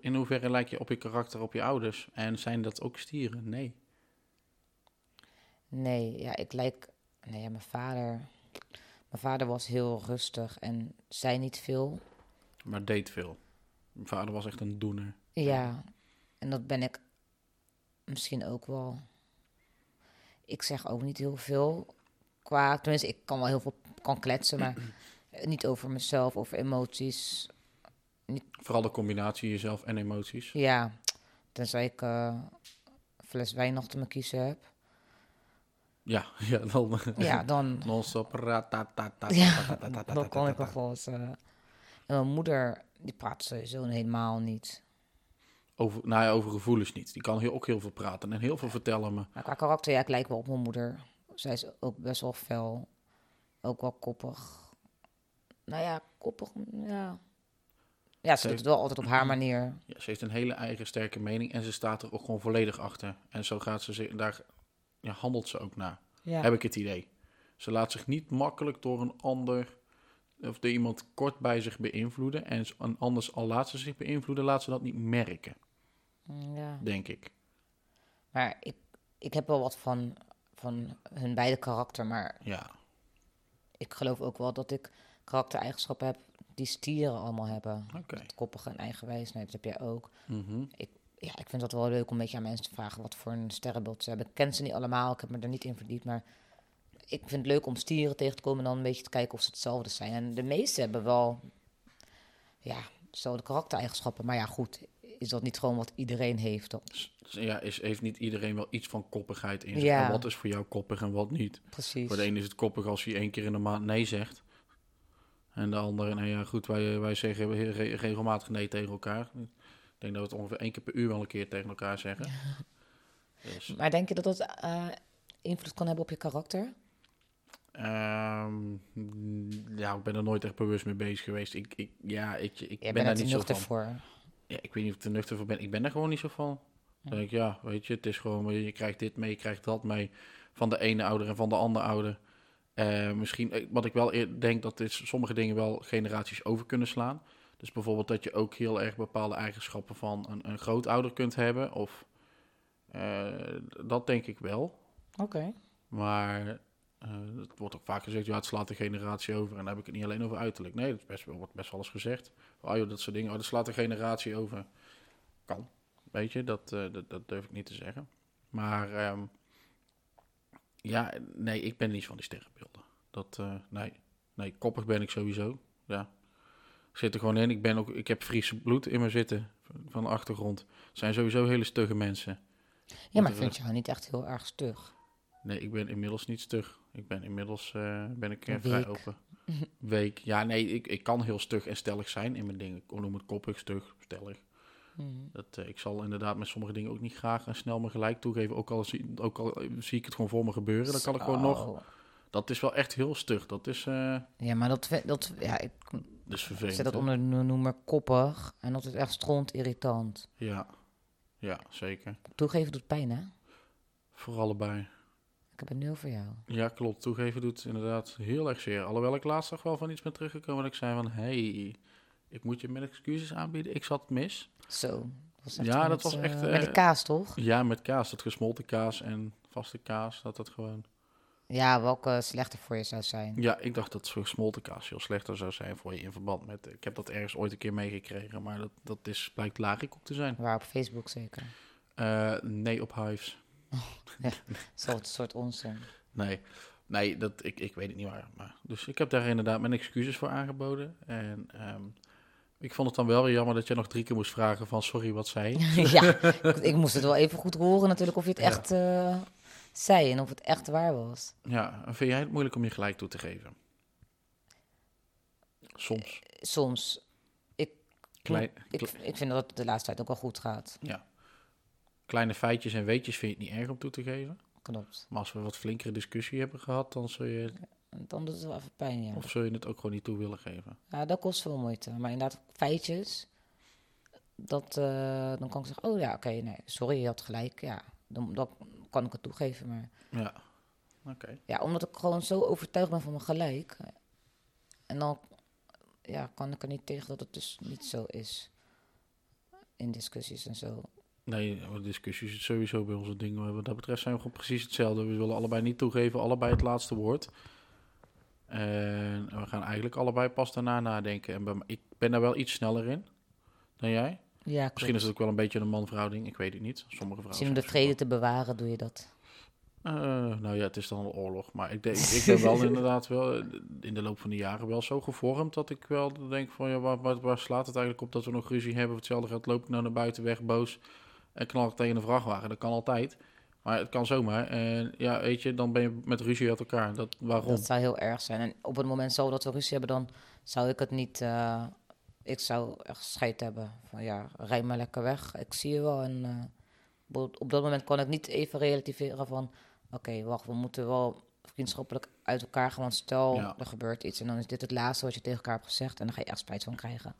in hoeverre lijk je op je karakter op je ouders? En zijn dat ook stieren? Nee. Nee, ja, ik lijk. Nee, ja, mijn vader. Mijn vader was heel rustig en zei niet veel. Maar deed veel. Mijn vader was echt een doener. Ja, en dat ben ik misschien ook wel. Ik zeg ook niet heel veel qua, tenminste, ik kan wel heel veel kan kletsen, maar niet over mezelf, over emoties. Vooral de combinatie jezelf en emoties. Ja, tenzij ik een fles wijn nog te mijn kiezen heb. Ja, ja dan Ja, dan, non-stop. ja, dan kan ik nog wel eens. En mijn moeder, die praat sowieso helemaal niet. Over, nou ja, over gevoelens niet. Die kan heel, ook heel veel praten en heel veel vertellen me. Maar qua karakter, ja, ik lijk wel op mijn moeder. Zij is ook best wel fel. Ook wel koppig. Nou ja, koppig, ja. Ja, ze doet het wel altijd op haar manier. Ja, ze heeft een hele eigen sterke mening en ze staat er ook gewoon volledig achter. En zo gaat ze zich, daar ja, handelt ze ook naar, Ja. heb ik het idee. Ze laat zich niet makkelijk door een ander of door iemand kort bij zich beïnvloeden. En anders al laat ze zich beïnvloeden, laat ze dat niet merken, Mm, ja. denk ik. Maar ik, ik heb wel wat van, van hun beide karakter. Maar Ja, ik geloof ook wel dat ik karaktereigenschappen heb die stieren allemaal hebben. Oké. Het koppige en eigenwijsheid, dat heb jij ook. Mhm. Ja, ik vind dat wel leuk om een beetje aan mensen te vragen wat voor een sterrenbeeld ze hebben. Ik ken ze niet allemaal, ik heb me er niet in verdiept, maar ik vind het leuk om stieren tegen te komen en dan een beetje te kijken of ze hetzelfde zijn. En de meeste hebben wel, ja, dezelfde karaktereigenschappen. Maar ja, goed, is dat niet gewoon wat iedereen heeft? Dan? Ja, is, heeft niet iedereen wel iets van koppigheid in zich? Ja. Wat is voor jou koppig en wat niet? Precies. Voor de ene is het koppig als hij één keer in de maand nee zegt. En de andere, nou ja, goed, wij, wij zeggen re- re- regelmatig nee tegen elkaar. Ik denk dat we het ongeveer één keer per uur wel een keer tegen elkaar zeggen. Dus, Maar denk je dat dat eh, invloed kan hebben op je karakter? ehm, ja, ik ben er nooit echt bewust mee bezig geweest. Ik, ik, ja, ik, ik Jij ben daar niet zo van. voor. Ja, ik weet niet of ik er nuchter voor ben. Ik ben er gewoon niet zo van. Dan denk ik, ja, weet je, het is gewoon, je krijgt dit mee, je krijgt dat mee. Van de ene ouder en van de andere ouder. Eh, misschien, eh, wat ik wel denk, dat is sommige dingen wel generaties over kunnen slaan. Dus bijvoorbeeld dat je ook heel erg bepaalde eigenschappen van een, een grootouder kunt hebben. Of, eh, dat denk ik wel. Oké. Maar eh, het wordt ook vaak gezegd, ja, het slaat de generatie over. En dan heb ik het niet alleen over uiterlijk. Nee, dat is best, wordt best wel eens gezegd. Oh joh, dat soort dingen, oh, dat slaat de generatie over. Kan, weet je, dat, eh, dat, dat durf ik niet te zeggen. Maar ehm, ja, nee, ik ben niet van die sterrenbeelden. Dat, eh, nee, nee, koppig ben ik sowieso, ja. Ik zit er gewoon in. Ik, ben ook, ik heb Friese bloed in me zitten van de achtergrond. Het zijn sowieso hele stugge mensen. Ja, maar ik vind jou niet echt heel erg stug. Nee, ik ben inmiddels niet stug. Ik ben inmiddels eh, ben ik, eh, vrij open. Week. Ja, nee, ik, ik kan heel stug en stellig zijn in mijn dingen. Ik noem het koppig, stug, stellig. Mhm. Dat, eh, ik zal inderdaad met sommige dingen ook niet graag en snel me gelijk toegeven. Ook al, zie, ook al zie ik het gewoon voor me gebeuren, dan kan ik gewoon nog... Dat is wel echt heel stug. Dat is, Ja, maar dat, dat ja, ik dus vervelend. zet dat onder de noemer koppig en dat is echt stront irritant. Ja. ja, zeker. Toegeven doet pijn, hè? Voor allebei. Ik heb een nul voor jou. Ja, klopt. Toegeven doet inderdaad heel erg zeer. Alhoewel ik laatst nog wel van iets ben teruggekomen. Dat ik zei van, hey, ik moet je met excuses aanbieden. Ik zat mis. Zo. Ja, met, dat was eh, echt, met eh, die kaas, toch? Ja, met kaas. Dat gesmolten kaas en vaste kaas. Dat dat gewoon... Ja, welke slechter voor je zou zijn. Ja, ik dacht dat gesmolten kaas veel slechter zou zijn voor je in verband met... Ik heb dat ergens ooit een keer meegekregen. Maar dat, dat is, blijkt lagerkoek te zijn. Waar op Facebook zeker. Eh, nee, op Hives. Zo'n soort onzin. Nee, nee dat, ik, ik weet het niet waar. Maar, dus ik heb daar inderdaad mijn excuses voor aangeboden. En ehm, ik vond het dan wel weer jammer dat je nog drie keer moest vragen van... Sorry, wat zei je? ja, ik, ik moest het wel even goed horen natuurlijk of je het Ja. echt eh, zei en of het echt waar was. Ja, en vind jij het moeilijk om je gelijk toe te geven? Soms. Soms. Ik, Klein, ik, kle- ik vind dat het de laatste tijd ook wel goed gaat. ja. Kleine feitjes en weetjes vind je het niet erg om toe te geven. Klopt. Maar als we wat flinkere discussie hebben gehad, dan zul je, Dan doet het wel even pijn, ja. of zul je het ook gewoon niet toe willen geven. Ja, dat kost veel moeite. Maar inderdaad, feitjes, dat, eh, dan kan ik zeggen, oh ja, oké, nee, sorry, je had gelijk. Ja, dan, dan kan ik het toegeven. Maar Ja, oké. ja, omdat ik gewoon zo overtuigd ben van mijn gelijk. En dan ja, kan ik er niet tegen dat het dus niet zo is. In discussies en zo. Nee, de discussies is sowieso bij onze dingen. Wat dat betreft zijn we gewoon precies hetzelfde. We willen allebei niet toegeven, allebei het laatste woord. En we gaan eigenlijk allebei pas daarna nadenken. En bij ik ben daar wel iets sneller in dan jij. Ja, klopt. Misschien is het ook wel een beetje een man-vrouw ding. Ik weet het niet. Sommige vrouwen. Misschien om de vrede te bewaren doe je dat. Eh, nou ja, het is dan een oorlog. Maar ik, denk, ik ben wel inderdaad wel in de loop van de jaren wel zo gevormd dat ik wel denk van ja, waar, waar, waar slaat het eigenlijk op dat we nog ruzie hebben? Hetzelfde geld loop ik nou naar buiten weg boos en knal ik tegen een vrachtwagen. Dat kan altijd. Maar het kan zomaar. En ja, weet je, dan ben je met ruzie uit elkaar. Dat, waarom? Dat zou heel erg zijn. En op het moment zo dat we ruzie hebben, dan zou ik het niet... eh, ik zou echt scheid hebben. Van ja, rij maar lekker weg. Ik zie je wel. En eh, op- dat moment kon ik niet even relativeren van... Oké, wacht, we moeten wel vriendschappelijk uit elkaar gaan. Want stel, Ja. er gebeurt iets en dan is dit het laatste wat je tegen elkaar hebt gezegd. En dan ga je echt spijt van krijgen.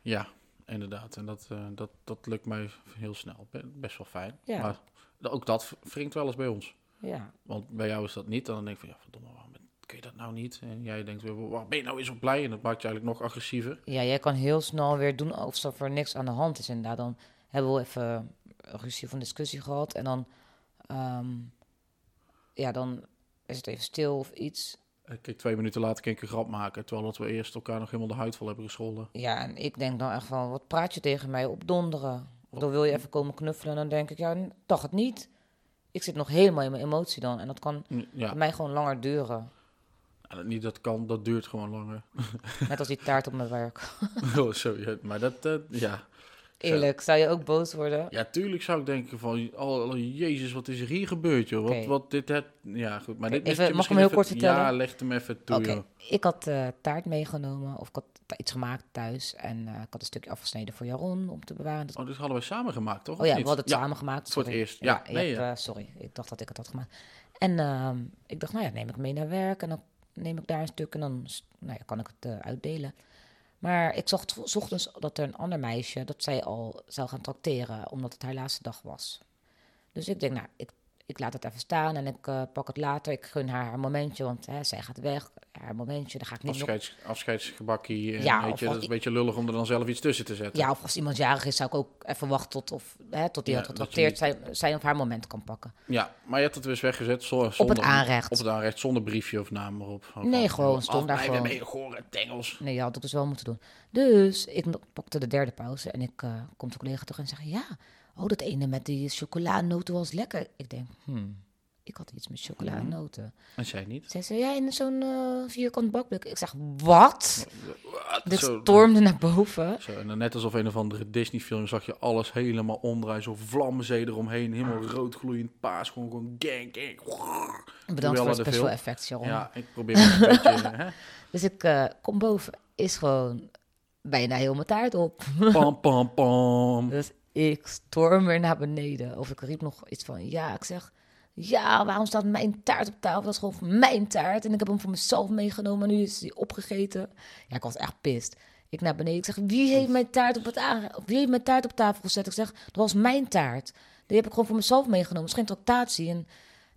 Ja, inderdaad. En dat, eh, dat, dat lukt mij heel snel. Be- Best wel fijn. Ja. Maar ook dat wringt wel eens bij ons. Ja, Want bij jou is dat niet. En dan denk ik van, ja, verdomme, waarom kun je dat nou niet? En jij denkt weer, waar ben je nou eens op blij? En dat maakt je eigenlijk nog agressiever. ja, jij kan heel snel weer doen alsof er niks aan de hand is. Inderdaad, dan hebben we even ruzie een discussie gehad. En dan, ehm, ja, dan is het even stil of iets. Kijk, twee minuten later kan ik een grap maken. Terwijl dat we eerst elkaar nog helemaal de huid vol hebben gescholden. Ja, en ik denk dan echt van, wat praat je tegen mij op donderen? Of dan wil je even komen knuffelen en dan denk ik, ja, toch het niet. Ik zit nog helemaal in mijn emotie dan en dat kan Ja, bij mij gewoon langer duren. en dat niet dat kan, dat duurt gewoon langer. Net als die taart op mijn werk. oh, sorry. Maar dat, eh, ja. Eerlijk, zou je ook boos worden? Ja, tuurlijk zou ik denken van, oh, oh, jezus, wat is er hier gebeurd, joh? Wat, wat dit, het, ja, goed. Maar dit even- mag ik hem heel even- kort vertellen? Ja, leg hem even toe, Oké, joh. ik had eh, taart meegenomen of ik had iets gemaakt thuis en eh, ik had een stukje afgesneden voor Jaron om te bewaren. Dat- Oh, dit hadden we samen gemaakt, toch? Oh ja, we hadden het Ja, samen gemaakt. voor het eerst. Ja, nee, hebt, eh, sorry, ik dacht dat ik het had gemaakt. En ehm, ik dacht, nou ja, neem ik mee naar werk en dan neem ik daar een stuk en dan nou ja, kan ik het uitdelen. Maar ik zag t- 's ochtends dat er een ander meisje, dat zij al zou gaan tracteren, omdat het haar laatste dag was. Dus ik denk, nou, ik, ik laat het even staan en ik eh, pak het later. Ik gun haar haar momentje, want hè, zij gaat weg. Haar momentje, daar ga ik niet nog Afscheids, afscheidsgebakkie. en Ja, weet je, dat is een beetje lullig om er dan zelf iets tussen te zetten. Ja, of als iemand jarig is, zou ik ook even wachten tot, of, hè, tot die Ja, je getrakteerd zijn, zijn of haar moment kan pakken. Ja, maar je hebt het dus weggezet zo- zonder... het aanrecht. Op het aanrecht, zonder briefje of naam erop. Nee, gewoon, stond daar gewoon. mee, gore tengels. Nee, dat had ik dus wel moeten doen. Dus ik pakte de derde pauze en ik eh kom de collega terug en zeg: Ja, oh, dat ene met die chocoladenoten was lekker. Ik denk, hmm, ik had iets met chocoladenoten. En zij niet. Zij zei: Ja, in zo'n eh, vierkant bakblik. Ik zeg: Wat? Dit Zo- stormde naar boven. Zo, en net alsof een of andere Disney-film zag je alles helemaal omdraaien. Zo vlammenzee eromheen, helemaal rood gloeiend paas. Gewoon, gewoon gang, gang. Bedankt voor het special Vil. effects, Sharon. Ja, ik probeer het een beetje... Hè? Dus ik eh, kom boven, is gewoon bijna heel mijn taart op. Pam, pam, pam. Dus ik storm weer naar beneden. Of ik riep nog iets van, ja, ik zeg, ja, waarom staat mijn taart op tafel? Dat is gewoon mijn taart. En ik heb hem voor mezelf meegenomen en nu is hij opgegeten. Ja, ik was echt pist. Ik naar beneden, ik zeg, wie heeft mijn taart op, het wie heeft mijn taart op tafel gezet? Ik zeg, dat was mijn taart. Die heb ik gewoon voor mezelf meegenomen. Geen tractatie. En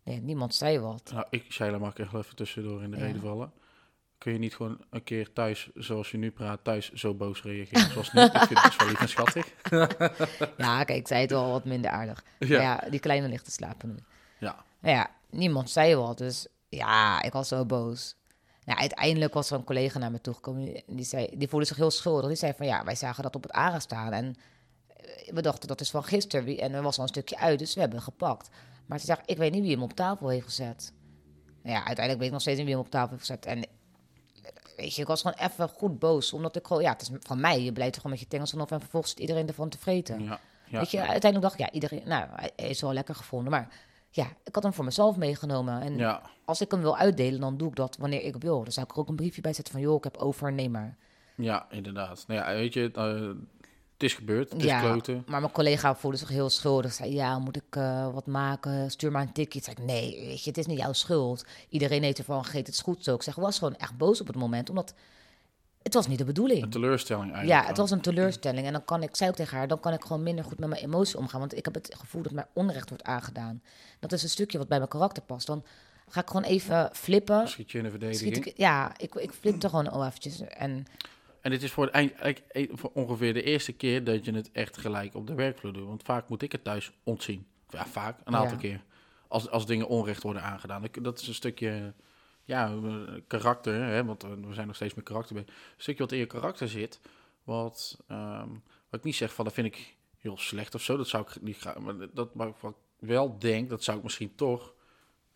nee, niemand zei wat. Nou, ik, Sheila, mag ik echt even tussendoor in de Ja. reden vallen? Kun je niet gewoon een keer thuis, zoals je nu praat, thuis zo boos reageren zoals nu? ik vind het best wel lief en schattig. Ja, kijk, ik zei het wel wat minder aardig. Ja. Die kleine ligt te slapen nu. Ja, ja, niemand zei wat. Dus ja, ik was zo boos. Nou, uiteindelijk was er een collega naar me toegekomen. en Die, zei, die voelde zich heel schuldig. Die zei van ja, wij zagen dat op het ARA staan. En eh, we dachten dat is van gisteren. En er was al een stukje uit, dus we hebben gepakt. Maar ze zegt, ik weet niet wie hem op tafel heeft gezet. Nou ja, uiteindelijk weet ik nog steeds niet wie hem op tafel heeft gezet. En weet je, ik was gewoon even goed boos. Omdat ik gewoon, ja, het is van mij. Je blijft gewoon met je tengels vanaf en vervolgens zit iedereen ervan te vreten. ja, ja. Weet je, uiteindelijk dacht ik, ja, iedereen, nou, hij is wel lekker gevonden. Maar ja, ik had hem voor mezelf meegenomen. En ja. als ik hem wil uitdelen, dan doe ik dat wanneer ik wil. Dan zou ik er ook een briefje bij zetten van, joh, ik heb over, neem maar. Ja, inderdaad. Nou ja, weet je, eh, het is gebeurd, het is ja, kloten. maar mijn collega voelde zich heel schuldig. Zei, ja, moet ik eh, wat maken? Stuur maar een tikje. Ik zei, nee, weet je, het is niet jouw schuld. Iedereen heeft ervan gegeten, het is goed zo. Ik zeg, was gewoon echt boos op het moment, omdat het was niet de bedoeling. Een teleurstelling eigenlijk. Ja, het was een teleurstelling. En dan kan ik, zei ook tegen haar, dan kan ik gewoon minder goed met mijn emotie omgaan. Want ik heb het gevoel dat mij onrecht wordt aangedaan. Dat is een stukje wat bij mijn karakter past. Dan ga ik gewoon even flippen. Schiet je in de verdediging. ik, ja, ik, ik flipte gewoon al eventjes. En En dit is voor, het eind, voor ongeveer de eerste keer dat je het echt gelijk op de werkvloer doet. Want vaak moet ik het thuis ontzien. Ja, vaak, een aantal Ja. keer. Als, als dingen onrecht worden aangedaan. Dat is een stukje ja, karakter, hè, want we zijn nog steeds met karakter bezig. Een stukje wat in je karakter zit, wat, ehm, wat ik niet zeg van dat vind ik heel slecht of zo. Dat zou ik niet graag, maar dat, maar wat ik wel denk, dat zou ik misschien toch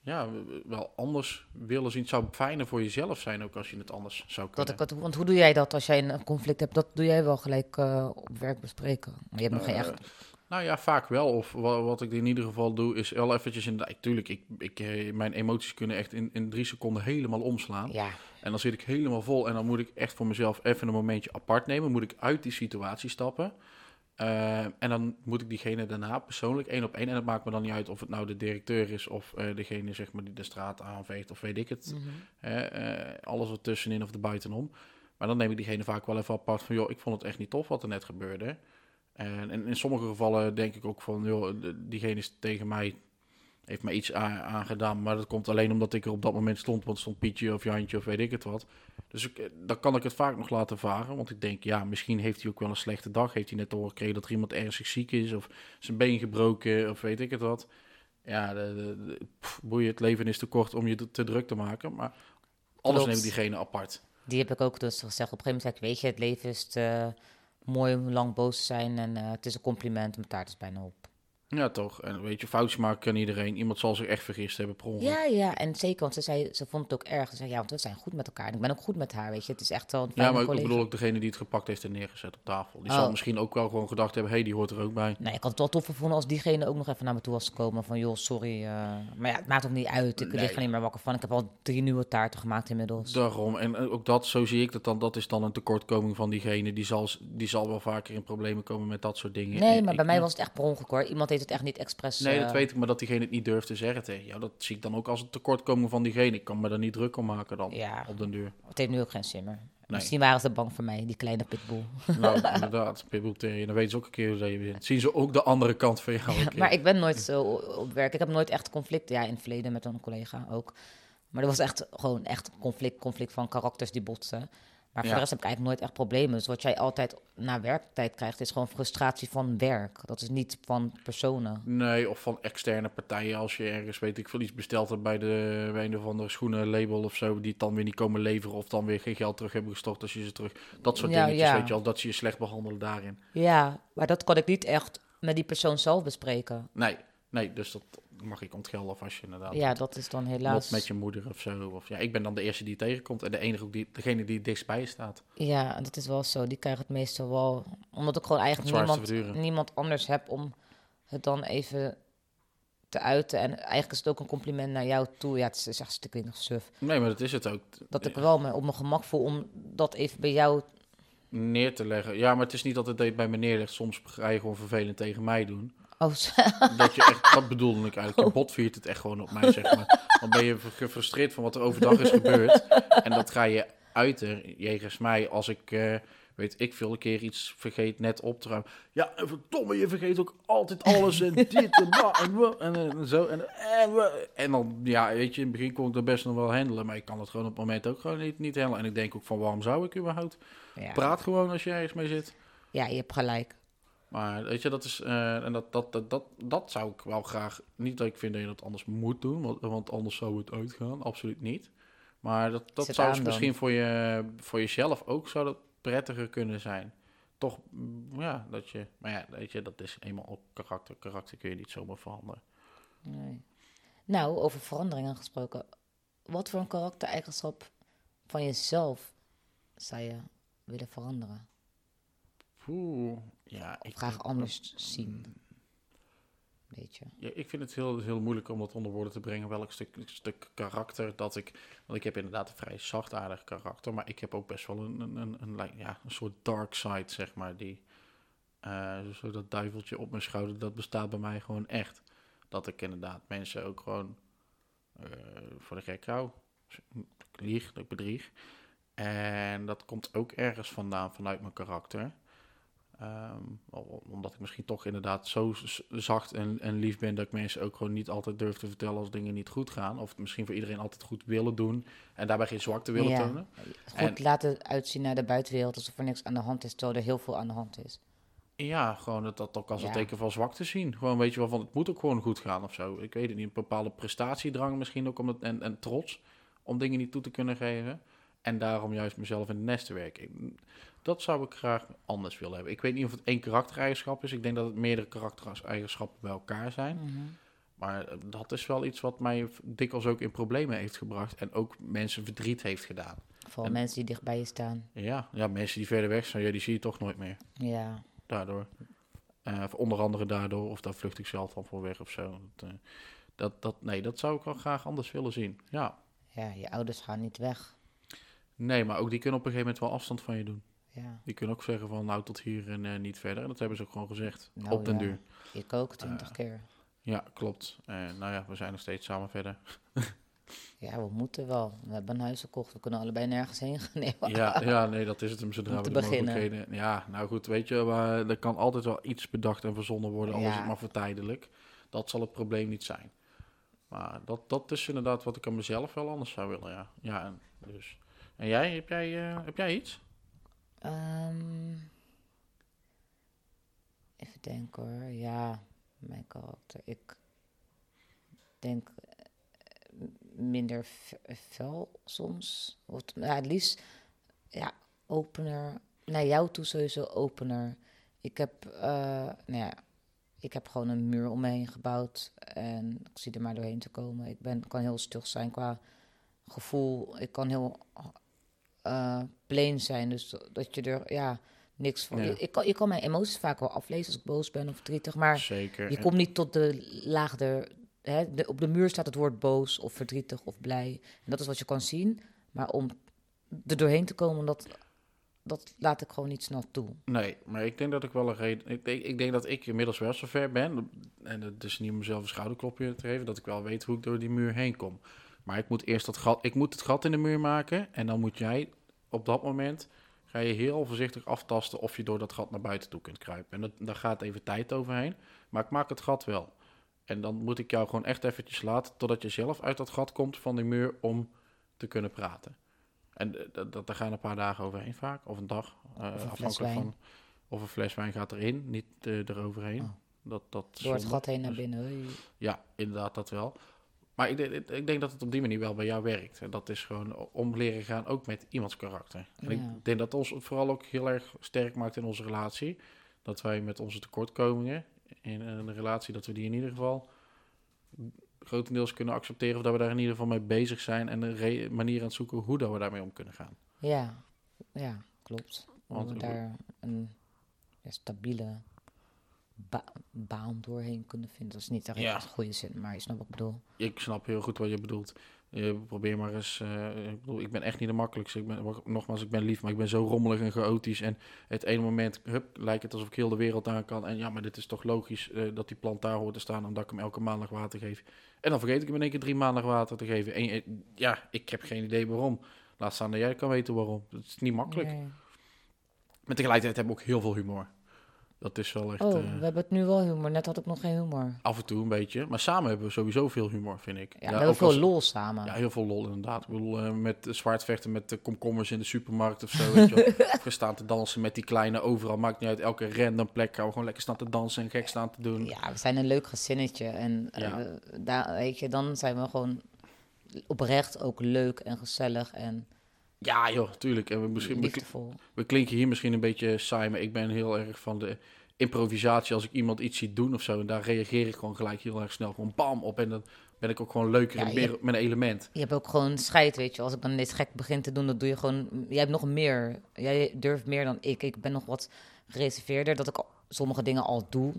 ja, wel anders willen zien. Het zou fijner voor jezelf zijn ook als je het anders zou kunnen. dat ik want hoe doe jij dat als jij een conflict hebt? Dat doe jij wel gelijk eh, op werk bespreken. Maar je hebt nog geen Eh, echt... Nou ja, vaak wel. Of wa- wat ik in ieder geval doe, is wel eventjes in. Tuurlijk, ik, ik, eh, mijn emoties kunnen echt in, in drie seconden helemaal omslaan. Ja, En dan zit ik helemaal vol en dan moet ik echt voor mezelf even een momentje apart nemen. Moet ik uit die situatie stappen. Eh, en dan moet ik diegene daarna persoonlijk één op één. En het maakt me dan niet uit of het nou de directeur is of eh, degene zeg maar, die de straat aanveegt of weet ik het. Mhm. Eh, alles wat tussenin of erbuitenom. Maar dan neem ik diegene vaak wel even apart van, joh, ik vond het echt niet tof wat er net gebeurde. En, in sommige gevallen denk ik ook van, joh, diegene is tegen mij, heeft mij iets aangedaan. Maar dat komt alleen omdat ik er op dat moment stond, want stond Pietje of Jantje of weet ik het wat. Dus ik, eh, dan kan ik het vaak nog laten varen. Want ik denk, ja, misschien heeft hij ook wel een slechte dag. Heeft hij net te horen gekregen dat er iemand ernstig ziek is of zijn been gebroken of weet ik het wat. Ja, de, de, de- pff, boeien, het leven is te kort om je te, te druk te maken. Maar Alles neemt diegene apart. Die heb ik ook dus gezegd. Op een gegeven moment zei ik, weet je, het leven is te mooi om lang boos te zijn. En eh, het is een compliment, mijn taart is bijna op. Ja, toch. En weet je, foutjes maken kan iedereen. Iemand zal zich echt vergist hebben per ongeluk. Ja, ja, en zeker, want ze, zei, ze vond het ook erg. Ze zei, ja, want we zijn goed met elkaar. En ik ben ook goed met haar, weet je. Het is echt wel een Ja, maar ik bedoel ook degene die het gepakt heeft en neergezet op tafel. Die Oh. zal misschien ook wel gewoon gedacht hebben, hé, hey, die hoort er ook bij. Nee, ik had het wel toffer gevonden als diegene ook nog even naar me toe was gekomen. Van, joh, sorry. eh, maar ja, het maakt ook niet uit. Ik Nee. lig er niet meer wakker van. Ik heb al drie nieuwe taarten gemaakt inmiddels. Daarom. En ook dat, zo zie ik dat dan. Dat is dan een tekortkoming van diegene. Die zal, die zal wel vaker in problemen komen met dat soort dingen. Nee, maar ik- bij mij was het echt per ongeluk hoor. Iemand heeft het echt niet expres... Nee, dat eh, weet ik, maar dat diegene het niet durft te zeggen tegen jou, dat zie ik dan ook als een tekortkoming van diegene. Ik kan me daar niet druk om maken dan, Ja. op den duur. Het heeft nu ook geen zin meer. Misschien waren ze bang voor mij, die kleine pitbull. Nou, inderdaad, Pitbull Terrier, dan weten ze ook een keer hoe dat je bent. Zien ze ook de andere kant van jou een keer. Maar ik ben nooit zo op werk. Ik heb nooit echt conflict. Ja, in het verleden met een collega ook. Maar er was echt gewoon echt conflict, conflict van karakters die botsen. Maar voor Ja. de rest heb ik eigenlijk nooit echt problemen. Dus wat jij altijd na werktijd krijgt, is gewoon frustratie van werk. Dat is niet van personen. Nee, of van externe partijen. Als je ergens, weet ik veel, iets besteld hebt bij, de, bij een of andere schoenenlabel of zo. Die het dan weer niet komen leveren of dan weer geen geld terug hebben gestort als je ze terug... Dat soort Ja, dingetjes, ja. weet je al, dat ze je slecht behandelen daarin. Ja, maar dat kon ik niet echt met die persoon zelf bespreken. Nee, nee, dus dat mag ik ontgelden of als je inderdaad... Ja, dat is dan helaas... met je moeder of zo. Of, ja, ik ben dan de eerste die tegenkomt en de enige ook die, degene die het dichtst bij je staat. Ja, en dat is wel zo. Die krijgen het meestal wel... Omdat ik gewoon eigenlijk niemand, niemand anders heb om het dan even te uiten. En eigenlijk is het ook een compliment naar jou toe. Ja, het is echt nog suf. Nee, maar dat is het ook. Dat ik wel me op mijn gemak voel om dat even bij jou... Neer te leggen. Ja, maar het is niet dat het bij me neerlegt. Soms ga je gewoon vervelend tegen mij doen. Oh, Dat, je echt, dat bedoelde ik eigenlijk. Je bot viert het echt gewoon op mij, zeg maar. Dan ben je gefrustreerd van wat er overdag is gebeurd. En dat ga je uiten, jegens mij, als ik, eh, weet ik veel, een keer iets vergeet net op te ruimen. Ja, en verdomme, je vergeet ook altijd alles en dit en dat en, eh, en zo. En, en, dan, ja, weet je, in het begin kon ik dat best nog wel handelen. Maar ik kan het gewoon op het moment ook gewoon niet, niet handelen. En ik denk ook van, waarom zou ik überhaupt? ja. Praat gewoon als je ergens mee zit. ja, je hebt gelijk. Maar weet je, dat is. eh, en dat, dat, dat, dat, dat zou ik wel graag. Niet dat ik vind dat je dat anders moet doen, want, want anders zou het uitgaan. Absoluut niet. Maar dat, dat zou misschien voor, je, voor jezelf ook zou dat prettiger kunnen zijn. Toch, mm, ja, dat je. Maar ja, weet je, dat is eenmaal ook karakter. Karakter kun je niet zomaar veranderen. Nee. Nou, over veranderingen gesproken. Wat voor een karaktereigenschap van jezelf zou je willen veranderen? Oeh, ja, ik graag anders zien? Weet je? Ja, ik vind het heel, heel moeilijk om dat onder woorden te brengen. Welk stuk, stuk karakter dat ik. Want ik heb inderdaad een vrij zachtaardig karakter. Maar ik heb ook best wel een, een, een, een, ja, een soort dark side, zeg maar. Die, eh, zo dat duiveltje op mijn schouder, dat bestaat bij mij gewoon echt. Dat ik inderdaad mensen ook gewoon eh, voor de gek hou. Ik lieg, dat ik bedrieg. En dat komt ook ergens vandaan, vanuit mijn karakter. Ehm, om- omdat ik misschien toch inderdaad zo zacht en, en lief ben dat ik mensen ook gewoon niet altijd durf te vertellen als dingen niet goed gaan. Of het misschien voor iedereen altijd goed willen doen en daarbij geen zwakte willen Ja. tonen. Goed En- laten uitzien naar de buitenwereld alsof er niks aan de hand is, terwijl er heel veel aan de hand is. Ja, gewoon dat, dat ook als een Ja. teken van zwakte zien. Gewoon weet je wel van het moet ook gewoon goed gaan of zo. Ik weet het niet, een bepaalde prestatiedrang misschien ook om het, en, en trots om dingen niet toe te kunnen geven. En daarom juist mezelf in het nest te werken. Ik- Dat zou ik graag anders willen hebben. Ik weet niet of het één karaktereigenschap is. Ik denk dat het meerdere karaktereigenschappen bij elkaar zijn. Maar eh, dat is wel iets wat mij dikwijls ook in problemen heeft gebracht. En ook mensen verdriet heeft gedaan. Vooral En- mensen die dicht bij je staan. Ja, ja mensen die verder weg zijn, ja, die zie je toch nooit meer. Ja, Daardoor. Eh, of onder andere daardoor. Of daar vlucht ik zelf dan voor weg of zo. Dat, eh, dat, dat, nee, dat zou ik wel graag anders willen zien. Ja. ja, je ouders gaan niet weg. Nee, maar ook die kunnen op een gegeven moment wel afstand van je doen. Ja, Die kunnen ook zeggen van nou tot hier en eh, niet verder. En dat hebben ze ook gewoon gezegd. Nou op den ja. duur. ik ook twintig Eh, keer. Ja, klopt. Eh, nou ja, we zijn nog steeds samen verder. Ja, we moeten wel. We hebben een huis gekocht, we kunnen allebei nergens heen gaan. Nee, Ja, ja, nee, dat is het hem zodra we de beginnen. mogelijkheden... Ja, nou goed, weet je, maar er kan altijd wel iets bedacht en verzonnen worden, al is het maar voor tijdelijk. Dat zal het probleem niet zijn. Maar dat, dat is inderdaad wat ik aan mezelf wel anders zou willen, ja. Ja, en, dus. en jij, heb jij, heb jij iets? Ehm, even denken hoor. Ja, mijn karakter. Ik denk eh, minder fe- fel soms. Of, t- ja, het liefst, ja, opener. Naar jou toe sowieso opener. Ik heb, eh, nou ja, ik heb gewoon een muur om me heen gebouwd. En ik zie er maar doorheen te komen. Ik ben, kan heel stug zijn qua gevoel. Ik kan heel eh plain zijn. Dus dat je er, ja, niks van... Ja. Ik, kan, ik kan mijn emoties vaak wel aflezen als ik boos ben of verdrietig. Maar Zeker. je En- komt niet tot de laag er. Hè, de, op de muur staat het woord boos of verdrietig of blij. En dat is wat je kan zien. Maar om er doorheen te komen, dat, dat laat ik gewoon niet snel toe. Nee, maar ik denk dat ik wel een reden. Ik denk, ik denk dat ik inmiddels wel zover ben. En het is niet om mezelf een schouderklopje te geven. Dat ik wel weet hoe ik door die muur heen kom. Maar ik moet eerst dat gat. Ik moet het gat in de muur maken. En dan moet jij op dat moment. Ga je heel voorzichtig aftasten of je door dat gat naar buiten toe kunt kruipen. En dat, daar gaat even tijd overheen. Maar ik maak het gat wel. En dan moet ik jou gewoon echt eventjes laten totdat je zelf uit dat gat komt van die muur om te kunnen praten. En eh, dat, dat, daar gaan een paar dagen overheen vaak, of een dag, eh, Of een fles afhankelijk van of een fles wijn gaat erin, niet eh, eroverheen. Oh. Dat, dat Door het zonde. gat heen naar Dus- binnen. Ja, inderdaad, dat wel. Maar ik, denk- ik denk dat het op die manier wel bij jou werkt. En dat is gewoon om leren gaan, ook met iemands karakter. En Ja. ik denk dat ons het vooral ook heel erg sterk maakt in onze relatie. Dat wij met onze tekortkomingen in een relatie, dat we die in ieder geval grotendeels kunnen accepteren. Of dat we daar in ieder geval mee bezig zijn en een manier aan het zoeken hoe dat we daarmee om kunnen gaan. Ja, ja, klopt. Want ik- daar een ja, stabiele ba- baan doorheen kunnen vinden. Dat is niet echt Ja. een goede zin, maar je snapt wat ik bedoel. Ik snap heel goed wat je bedoelt. Probeer maar eens. eh, ik, bedoel, ik ben echt niet de makkelijkste. Ik ben, nogmaals, ik ben lief, maar ik ben zo rommelig en chaotisch. En het ene moment hup, lijkt het alsof ik heel de wereld aan kan. En ja, maar dit is toch logisch eh, dat die plant daar hoort te staan, omdat ik hem elke maandag water geef. En dan vergeet ik hem in één keer drie maandag water te geven. En ja, ik heb geen idee waarom. Laat staan dat jij kan weten waarom. Het is niet makkelijk. Nee. Maar tegelijkertijd hebben we ook heel veel humor. Dat is wel echt. Oh, eh, we hebben het nu wel humor. Net had ik nog geen humor. af en toe een beetje. Maar samen hebben we sowieso veel humor, vind ik. Ja, ook veel als- lol samen. Ja, heel veel lol inderdaad. Ik bedoel, eh, met zwaardvechten met de komkommers in de supermarkt of zo. Weet je. Of we staan te dansen met die kleine overal. Maakt niet uit, elke random plek gaan we gewoon lekker staan te dansen en gek staan te doen. Ja, we zijn een leuk gezinnetje. En eh, daar, weet je, dan zijn we gewoon oprecht ook leuk en gezellig en joh, tuurlijk. En we, misschien, we, liefdevol. we klinken hier misschien een beetje saai, maar ik ben heel erg van de improvisatie. Als ik iemand iets zie doen of zo, en daar reageer ik gewoon gelijk heel erg snel gewoon bam op. En dan ben ik ook gewoon leuker Ja, en meer met een element. Je hebt ook gewoon scheid, weet je. Als ik dan dit gek begin te doen, dan doe je gewoon... Jij hebt nog meer. Jij durft meer dan ik. Ik ben nog wat gereserveerder, dat ik sommige dingen al doe.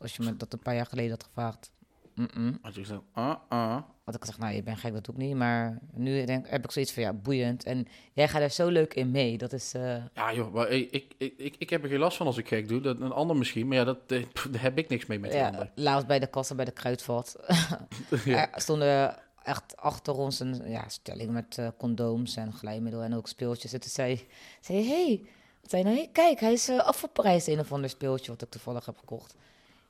Als je me dat een paar jaar geleden had gevraagd. Mm-mm. Als je zegt, ah, ah. Had ik gezegd, nou, je bent gek, dat doe ik niet. Maar nu denk, heb ik zoiets van, ja, boeiend. En jij gaat er zo leuk in mee. Dat is... eh, Ja joh, maar ik, ik, ik, ik, ik heb er geen last van als ik gek doe. Dat, een ander misschien, maar ja, dat, eh, pff, daar heb ik niks mee met die ja, ander. laatst bij de kassa bij de kruidvat. Ja. Er stonden echt achter ons een ja, stelling met eh, condooms en glijmiddel en ook speeltjes. En toen zei, zei hey, zei nou, hey, kijk, hij is uh, afgeprijsd, een of ander speeltje wat ik toevallig heb gekocht.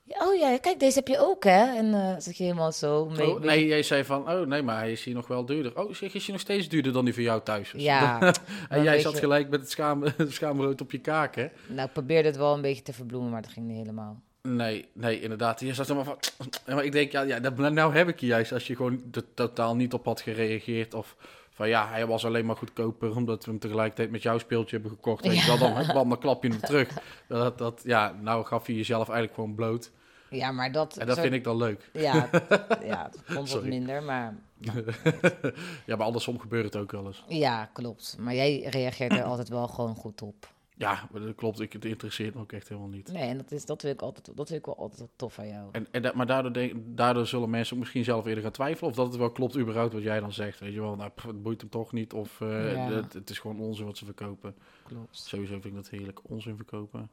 Oh ja, kijk, deze heb je ook, hè? En eh zit je helemaal zo mee. Oh, nee, jij zei van, oh nee, maar hij is hier nog wel duurder. Oh, zeg, is hij nog steeds duurder dan die van jou thuis? Ja, en jij zat je- gelijk met het schaam, schaamrood op je kaak, hè? nou, ik probeerde het wel een beetje te verbloemen, maar dat ging niet helemaal. Nee, nee, inderdaad. Je zat helemaal van... Maar ik denk, ja, ja dat, nou heb ik je juist. Als je gewoon er totaal niet op had gereageerd. Of van, ja, hij was alleen maar goedkoper... omdat we hem tegelijkertijd met jouw speeltje hebben gekocht. Weet wel, dan, dan, dan klap je hem terug. Dat, dat, ja, nou gaf je jezelf eigenlijk gewoon bloot. Ja, maar dat... En dat zo- vind ik dan leuk. Ja, ja, het komt wat minder, maar... ja, maar andersom gebeurt het ook wel eens. Ja, klopt. Maar jij reageert er altijd wel gewoon goed op. Ja, dat klopt. Ik, het interesseert me ook echt helemaal niet. Nee, en dat, is, dat, vind ik altijd, dat vind ik wel altijd tof aan jou. En, en dat, maar daardoor, denk, daardoor zullen mensen ook misschien zelf eerder gaan twijfelen of dat het wel klopt überhaupt wat jij dan zegt. Weet je wel, nou, pff, het boeit hem toch niet of eh, Ja. het, het is gewoon onzin wat ze verkopen. Klopt. Sowieso vind ik dat heerlijk, onzin verkopen.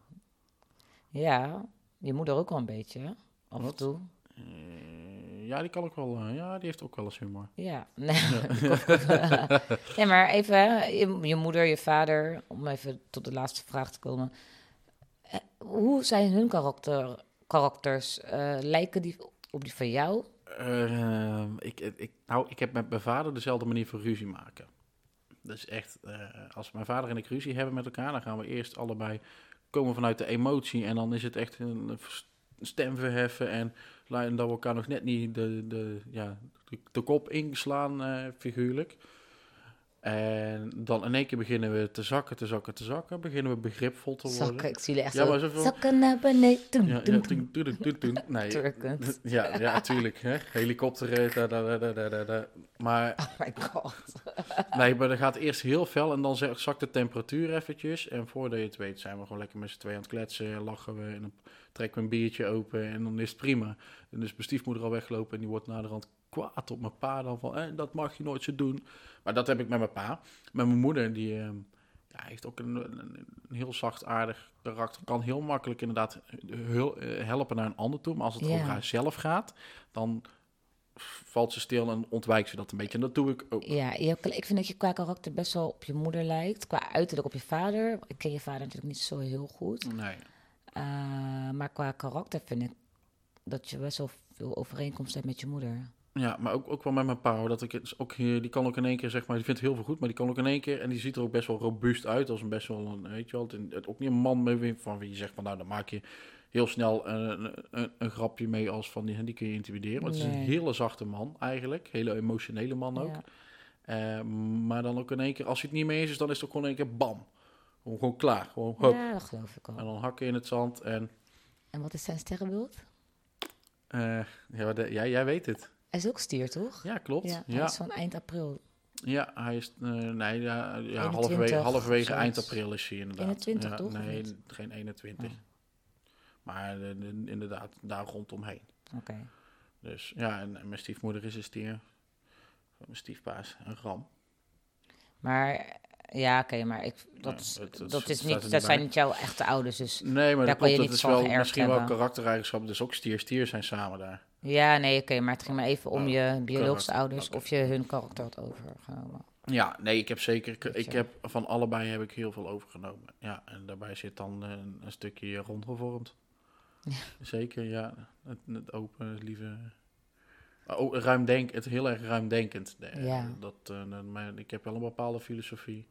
Ja, je moeder ook wel een beetje? Af en toe. Eh, ja, die kan ook wel, eh, ja, die heeft ook wel eens humor. Ja. Nee, nee maar even, je, je moeder, je vader, om even tot de laatste vraag te komen. Eh, Hoe zijn hun karakter, karakters? Lijken die op die van jou? Eh, ik, ik, nou, ik heb met mijn vader dezelfde manier van ruzie maken. Dus echt, als mijn vader en ik ruzie hebben met elkaar, dan gaan we eerst allebei komen vanuit de emotie. En dan is het echt een stem verheffen en, en dat we elkaar nog net niet de, de, ja, de, kop inslaan, eh, figuurlijk. En dan in één keer beginnen we te zakken, te zakken, te zakken. Beginnen we begripvol te worden. Zakken, ik zie jullie echt Ja, zo. maar zoveel- Zakken naar beneden. Doen, Ja, doen. Nee, ja, ja, tuurlijk. Hè? Helikopter. eh, da, da, da, da, da. Maar Oh my god. Nee, maar dan gaat eerst heel fel en dan zakt de temperatuur eventjes. En voordat je het weet zijn we gewoon lekker met z'n tweeën aan het kletsen. Lachen we en dan trekken we een biertje open en dan is het prima. En dus mijn stiefmoeder al weggelopen en die wordt naderhand kwaad op mijn pa dan van... Eh, dat mag je nooit zo doen. Maar dat heb ik met mijn pa. Met mijn moeder, die ehm, ja, heeft ook een, een, een heel zacht aardig karakter. Kan heel makkelijk inderdaad heel, eh, helpen naar een ander toe. Maar als het over haar zelf gaat, dan valt ze stil en ontwijkt ze dat een beetje. En dat doe ik ook. Ja, je ik vind dat je qua karakter best wel op je moeder lijkt. Qua uiterlijk op je vader. Ik ken je vader natuurlijk niet zo heel goed. Nee. Eh, maar qua karakter vind ik dat je best wel veel overeenkomst hebt met je moeder. Ja, maar ook, ook wel met mijn pa. hoor, Dat ik het ook hier, die kan ook in één keer, zeg maar, die vindt heel veel goed, maar die kan ook in één keer, en die ziet er ook best wel robuust uit, als een best wel, een, weet je wel, het, ook niet een man mee van wie je zegt van, nou, dan maak je heel snel een, een, een grapje mee als van, die, die kun je intimideren. Maar het is een Nee. hele zachte man eigenlijk, hele emotionele man ook. Ja. Eh, maar dan ook in één keer, als hij het niet mee eens is, dan is het ook gewoon in één keer bam. Gewoon, gewoon klaar, gewoon hop. ja, dat geloof ik En al. dan hakken in het zand en, En wat is zijn sterrenbeeld? eh, ja, de- jij, jij weet het. Hij is ook stier, toch? Ja, klopt. Ja, Ja, hij is van eind april. Ja, hij is. eh, nee, ja, ja 21 halverwege, eind april is hij inderdaad. 21 ja, toch, Nee, geen 21. Oh. Maar eh, de- inderdaad, daar rondomheen. Oké. Dus ja, en, en mijn stiefmoeder is een stier. Mijn stiefpaas een ram. Maar ja, oké, maar ik, dat, Ja, is, het- het dat, is niet, dat zijn niet jouw echte ouders. Dus Nee, maar Daar dat kan je niets is wel misschien wel karaktereigenschappen. Dus ook stier, stier zijn samen daar. Ja, nee, oké, maar het ging maar even om Oh, je biologische ouders of je hun karakter had overgenomen. Ja, nee, ik heb zeker. Ik, ik heb van allebei heb ik heel veel overgenomen. Ja, en daarbij zit dan eh, een, een stukje rondgevormd. Zeker, ja. Het, het open, het lieve. Ook ruimdenk, het heel erg ruimdenkend. Eh, Ja. Dat, maar ik heb wel een bepaalde filosofie.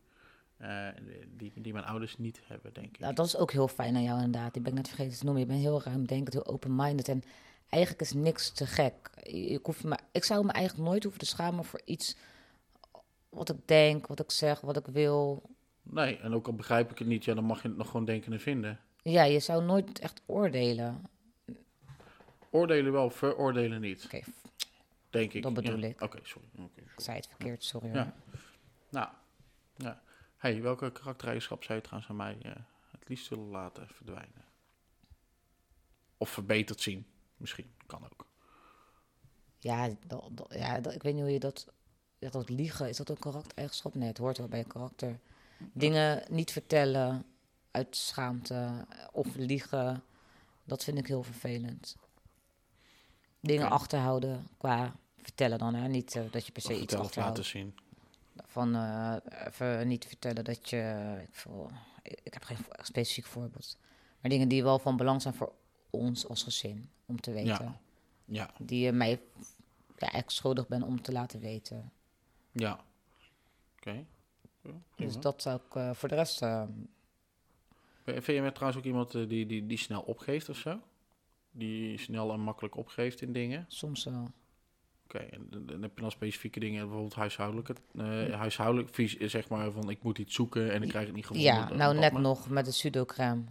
die, die mijn ouders niet hebben, denk ik. Nou, dat is ook heel fijn aan jou inderdaad. Die ben ik net vergeten te noemen. Je bent heel ruimdenkend, heel open-minded. En eigenlijk is niks te gek. Hoeft me, ik zou me eigenlijk nooit hoeven te schamen voor iets wat ik denk, wat ik zeg, wat ik wil. Nee, en ook al begrijp ik het niet, ja, dan mag je het nog gewoon denken en vinden. Ja, je zou nooit echt oordelen. Oordelen wel, veroordelen niet, Oké, denk ik. Dat bedoel Ja. ik. Oké, sorry. Oké, ik zei het verkeerd, sorry. Ja. hoor. Nou, ja. Hey, welke karaktereigenschap zou je trouwens aan mij eh, het liefst willen laten verdwijnen? Of verbeterd zien, misschien. Kan ook. Ja, dat, dat- ja dat, ik weet niet hoe je dat... Ja, dat liegen, is dat een karaktereigenschap? Nee, het hoort wel bij een karakter. Dingen niet vertellen uit schaamte of liegen, dat vind ik heel vervelend. Dingen achterhouden qua vertellen dan, hè? Niet eh, dat je per se Of iets achterhoudt. laten zien. Van eh, even niet vertellen dat je... Ik, ik, heb geen specifiek voorbeeld. Maar dingen die wel van belang zijn voor ons als gezin, om te weten. Ja. Ja, Die je mij ja, eigenlijk schuldig bent om te laten weten. ja. Oké. Ja, Dus dat zou ik eh, voor de rest... eh, Vind je mij trouwens ook iemand die, die, die snel opgeeft of zo? Die snel en makkelijk opgeeft in dingen? soms wel. Oké, en dan- heb je dan specifieke dingen, bijvoorbeeld huishoudelijke, eh huishoudelijk, vies, zeg maar van ik moet iets zoeken en ik krijg het niet gevonden. Ja, nou net maar. nog met de pseudo-crème.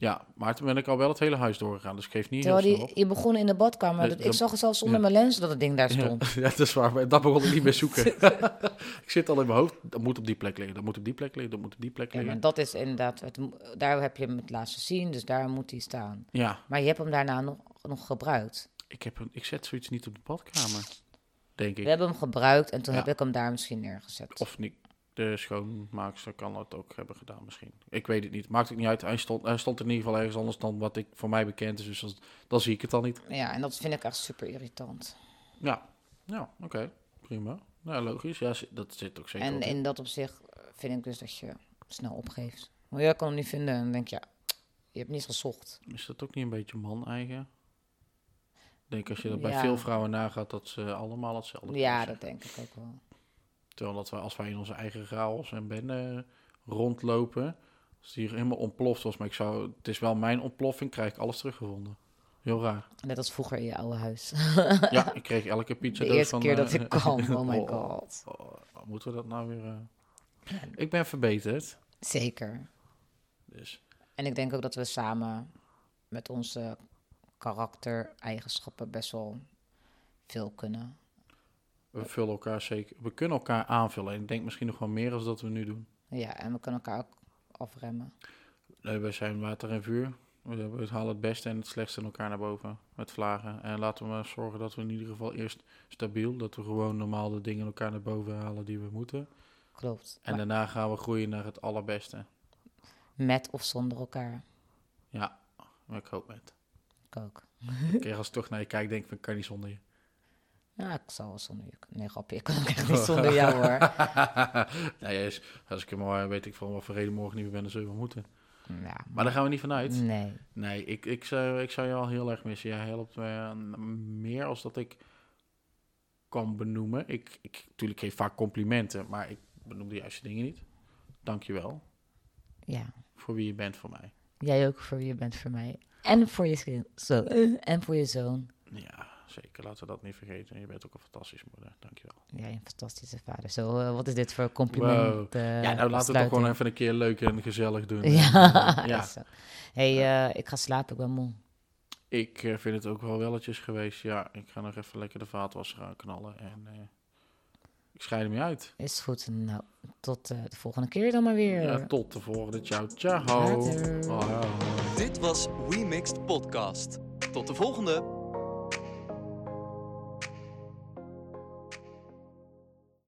Ja, maar toen ben ik al wel het hele huis doorgegaan, dus ik geef niet Terwijl heel die, je begon in de badkamer. Nee, ik dat- zag het zelfs onder ja. mijn lens dat het ding daar stond. ja, dat is waar, maar dat begon ik niet meer zoeken. ik zit al in mijn hoofd, dat moet op die plek liggen, dat moet op die plek liggen, dat moet op die plek Ja, maar liggen. dat is inderdaad... Het, daar heb je hem het laatst gezien, dus daar moet hij staan. Ja, Maar je hebt hem daarna nog, nog gebruikt. ik, heb, een- ik zet zoiets niet op de badkamer, denk ik. We hebben hem gebruikt en toen Ja. heb ik hem daar misschien neergezet. Of niet. De schoonmaakster kan het ook hebben gedaan misschien. Ik weet het niet. Maakt het niet uit. Hij stond, hij stond in ieder geval ergens anders dan wat ik voor mij bekend is. Dus dan zie ik het dan niet. Ja, en dat vind ik echt super irritant. Ja, ja oké. Prima. Nou, logisch. Ja, dat zit ook zeker En op. in dat opzicht vind ik dus dat je snel opgeeft. Maar jij kan hem niet vinden en dan denk je, ja, je hebt niet gezocht. Is dat ook niet een beetje man-eigen? Ik denk als je dat bij Ja. veel vrouwen nagaat, dat ze allemaal hetzelfde Ja, kunnen dat denk ik ook wel. Terwijl dat wij, als wij in onze eigen chaos en bende rondlopen, als die helemaal ontploft was, maar ik zou, het is wel mijn ontploffing, krijg ik alles teruggevonden. Heel raar. Net als vroeger in je oude huis. Ja, ik kreeg elke pizza De eerste van... keer eh, dat ik kwam. Oh my oh, god. oh, oh, moeten we dat nou weer... eh? Ik ben verbeterd, Zeker. dus... En ik denk ook dat we samen met onze karaktereigenschappen best wel veel kunnen. We vullen elkaar zeker... We kunnen elkaar aanvullen. En ik denk misschien nog wel meer dan dat we nu doen. Ja, en we kunnen elkaar ook afremmen. Nee, wij zijn water en vuur. We we halen het beste en het slechtste in elkaar naar boven met vlagen. En laten we maar zorgen dat we in ieder geval eerst stabiel, dat we gewoon normaal de dingen in elkaar naar boven halen die we moeten. Klopt. En Maar daarna gaan we groeien naar het allerbeste. met of zonder elkaar. Ja, maar ik hoop het. Ik ook. Ik als ik toch naar je kijk, denk ik van, ik kan niet zonder je. Ja, ik zal wel zonder je. Nee, grapje. Ik kan ook echt niet zonder jou hoor. nee, als ik er maar weet ik van wat voor reden morgen niet meer ben, dan zullen we moeten. Ja, Maar daar gaan we niet vanuit. nee. Nee, ik, ik, zou, ik zou je al heel erg missen. Jij helpt me eh, meer als dat ik kan benoemen. Ik, ik natuurlijk geef vaak complimenten, maar ik benoem de juiste dingen niet. Dank je wel Ja. voor wie je bent voor mij. Jij ook voor wie je bent voor mij. En voor je zo. En voor je zoon. Ja, zeker. Laten we dat niet vergeten. Je bent ook een fantastische moeder. Dank je wel. Jij een fantastische vader. Zo, eh, wat is dit voor compliment? eh, ja, nou laten we het toch gewoon even een keer leuk en gezellig doen. Ja, ja. is zo. hey, eh, ik ga slapen, ik ben moe. Ik eh, vind het ook wel welletjes geweest. Ja, ik ga nog even lekker de vaatwasser gaan knallen. En eh, ik scheid hem je uit. Is goed. Nou, tot eh, de volgende keer dan maar weer. Ja, tot de volgende. Ciao, ciao. Later. Dit was We Mixed Podcast. Tot de volgende!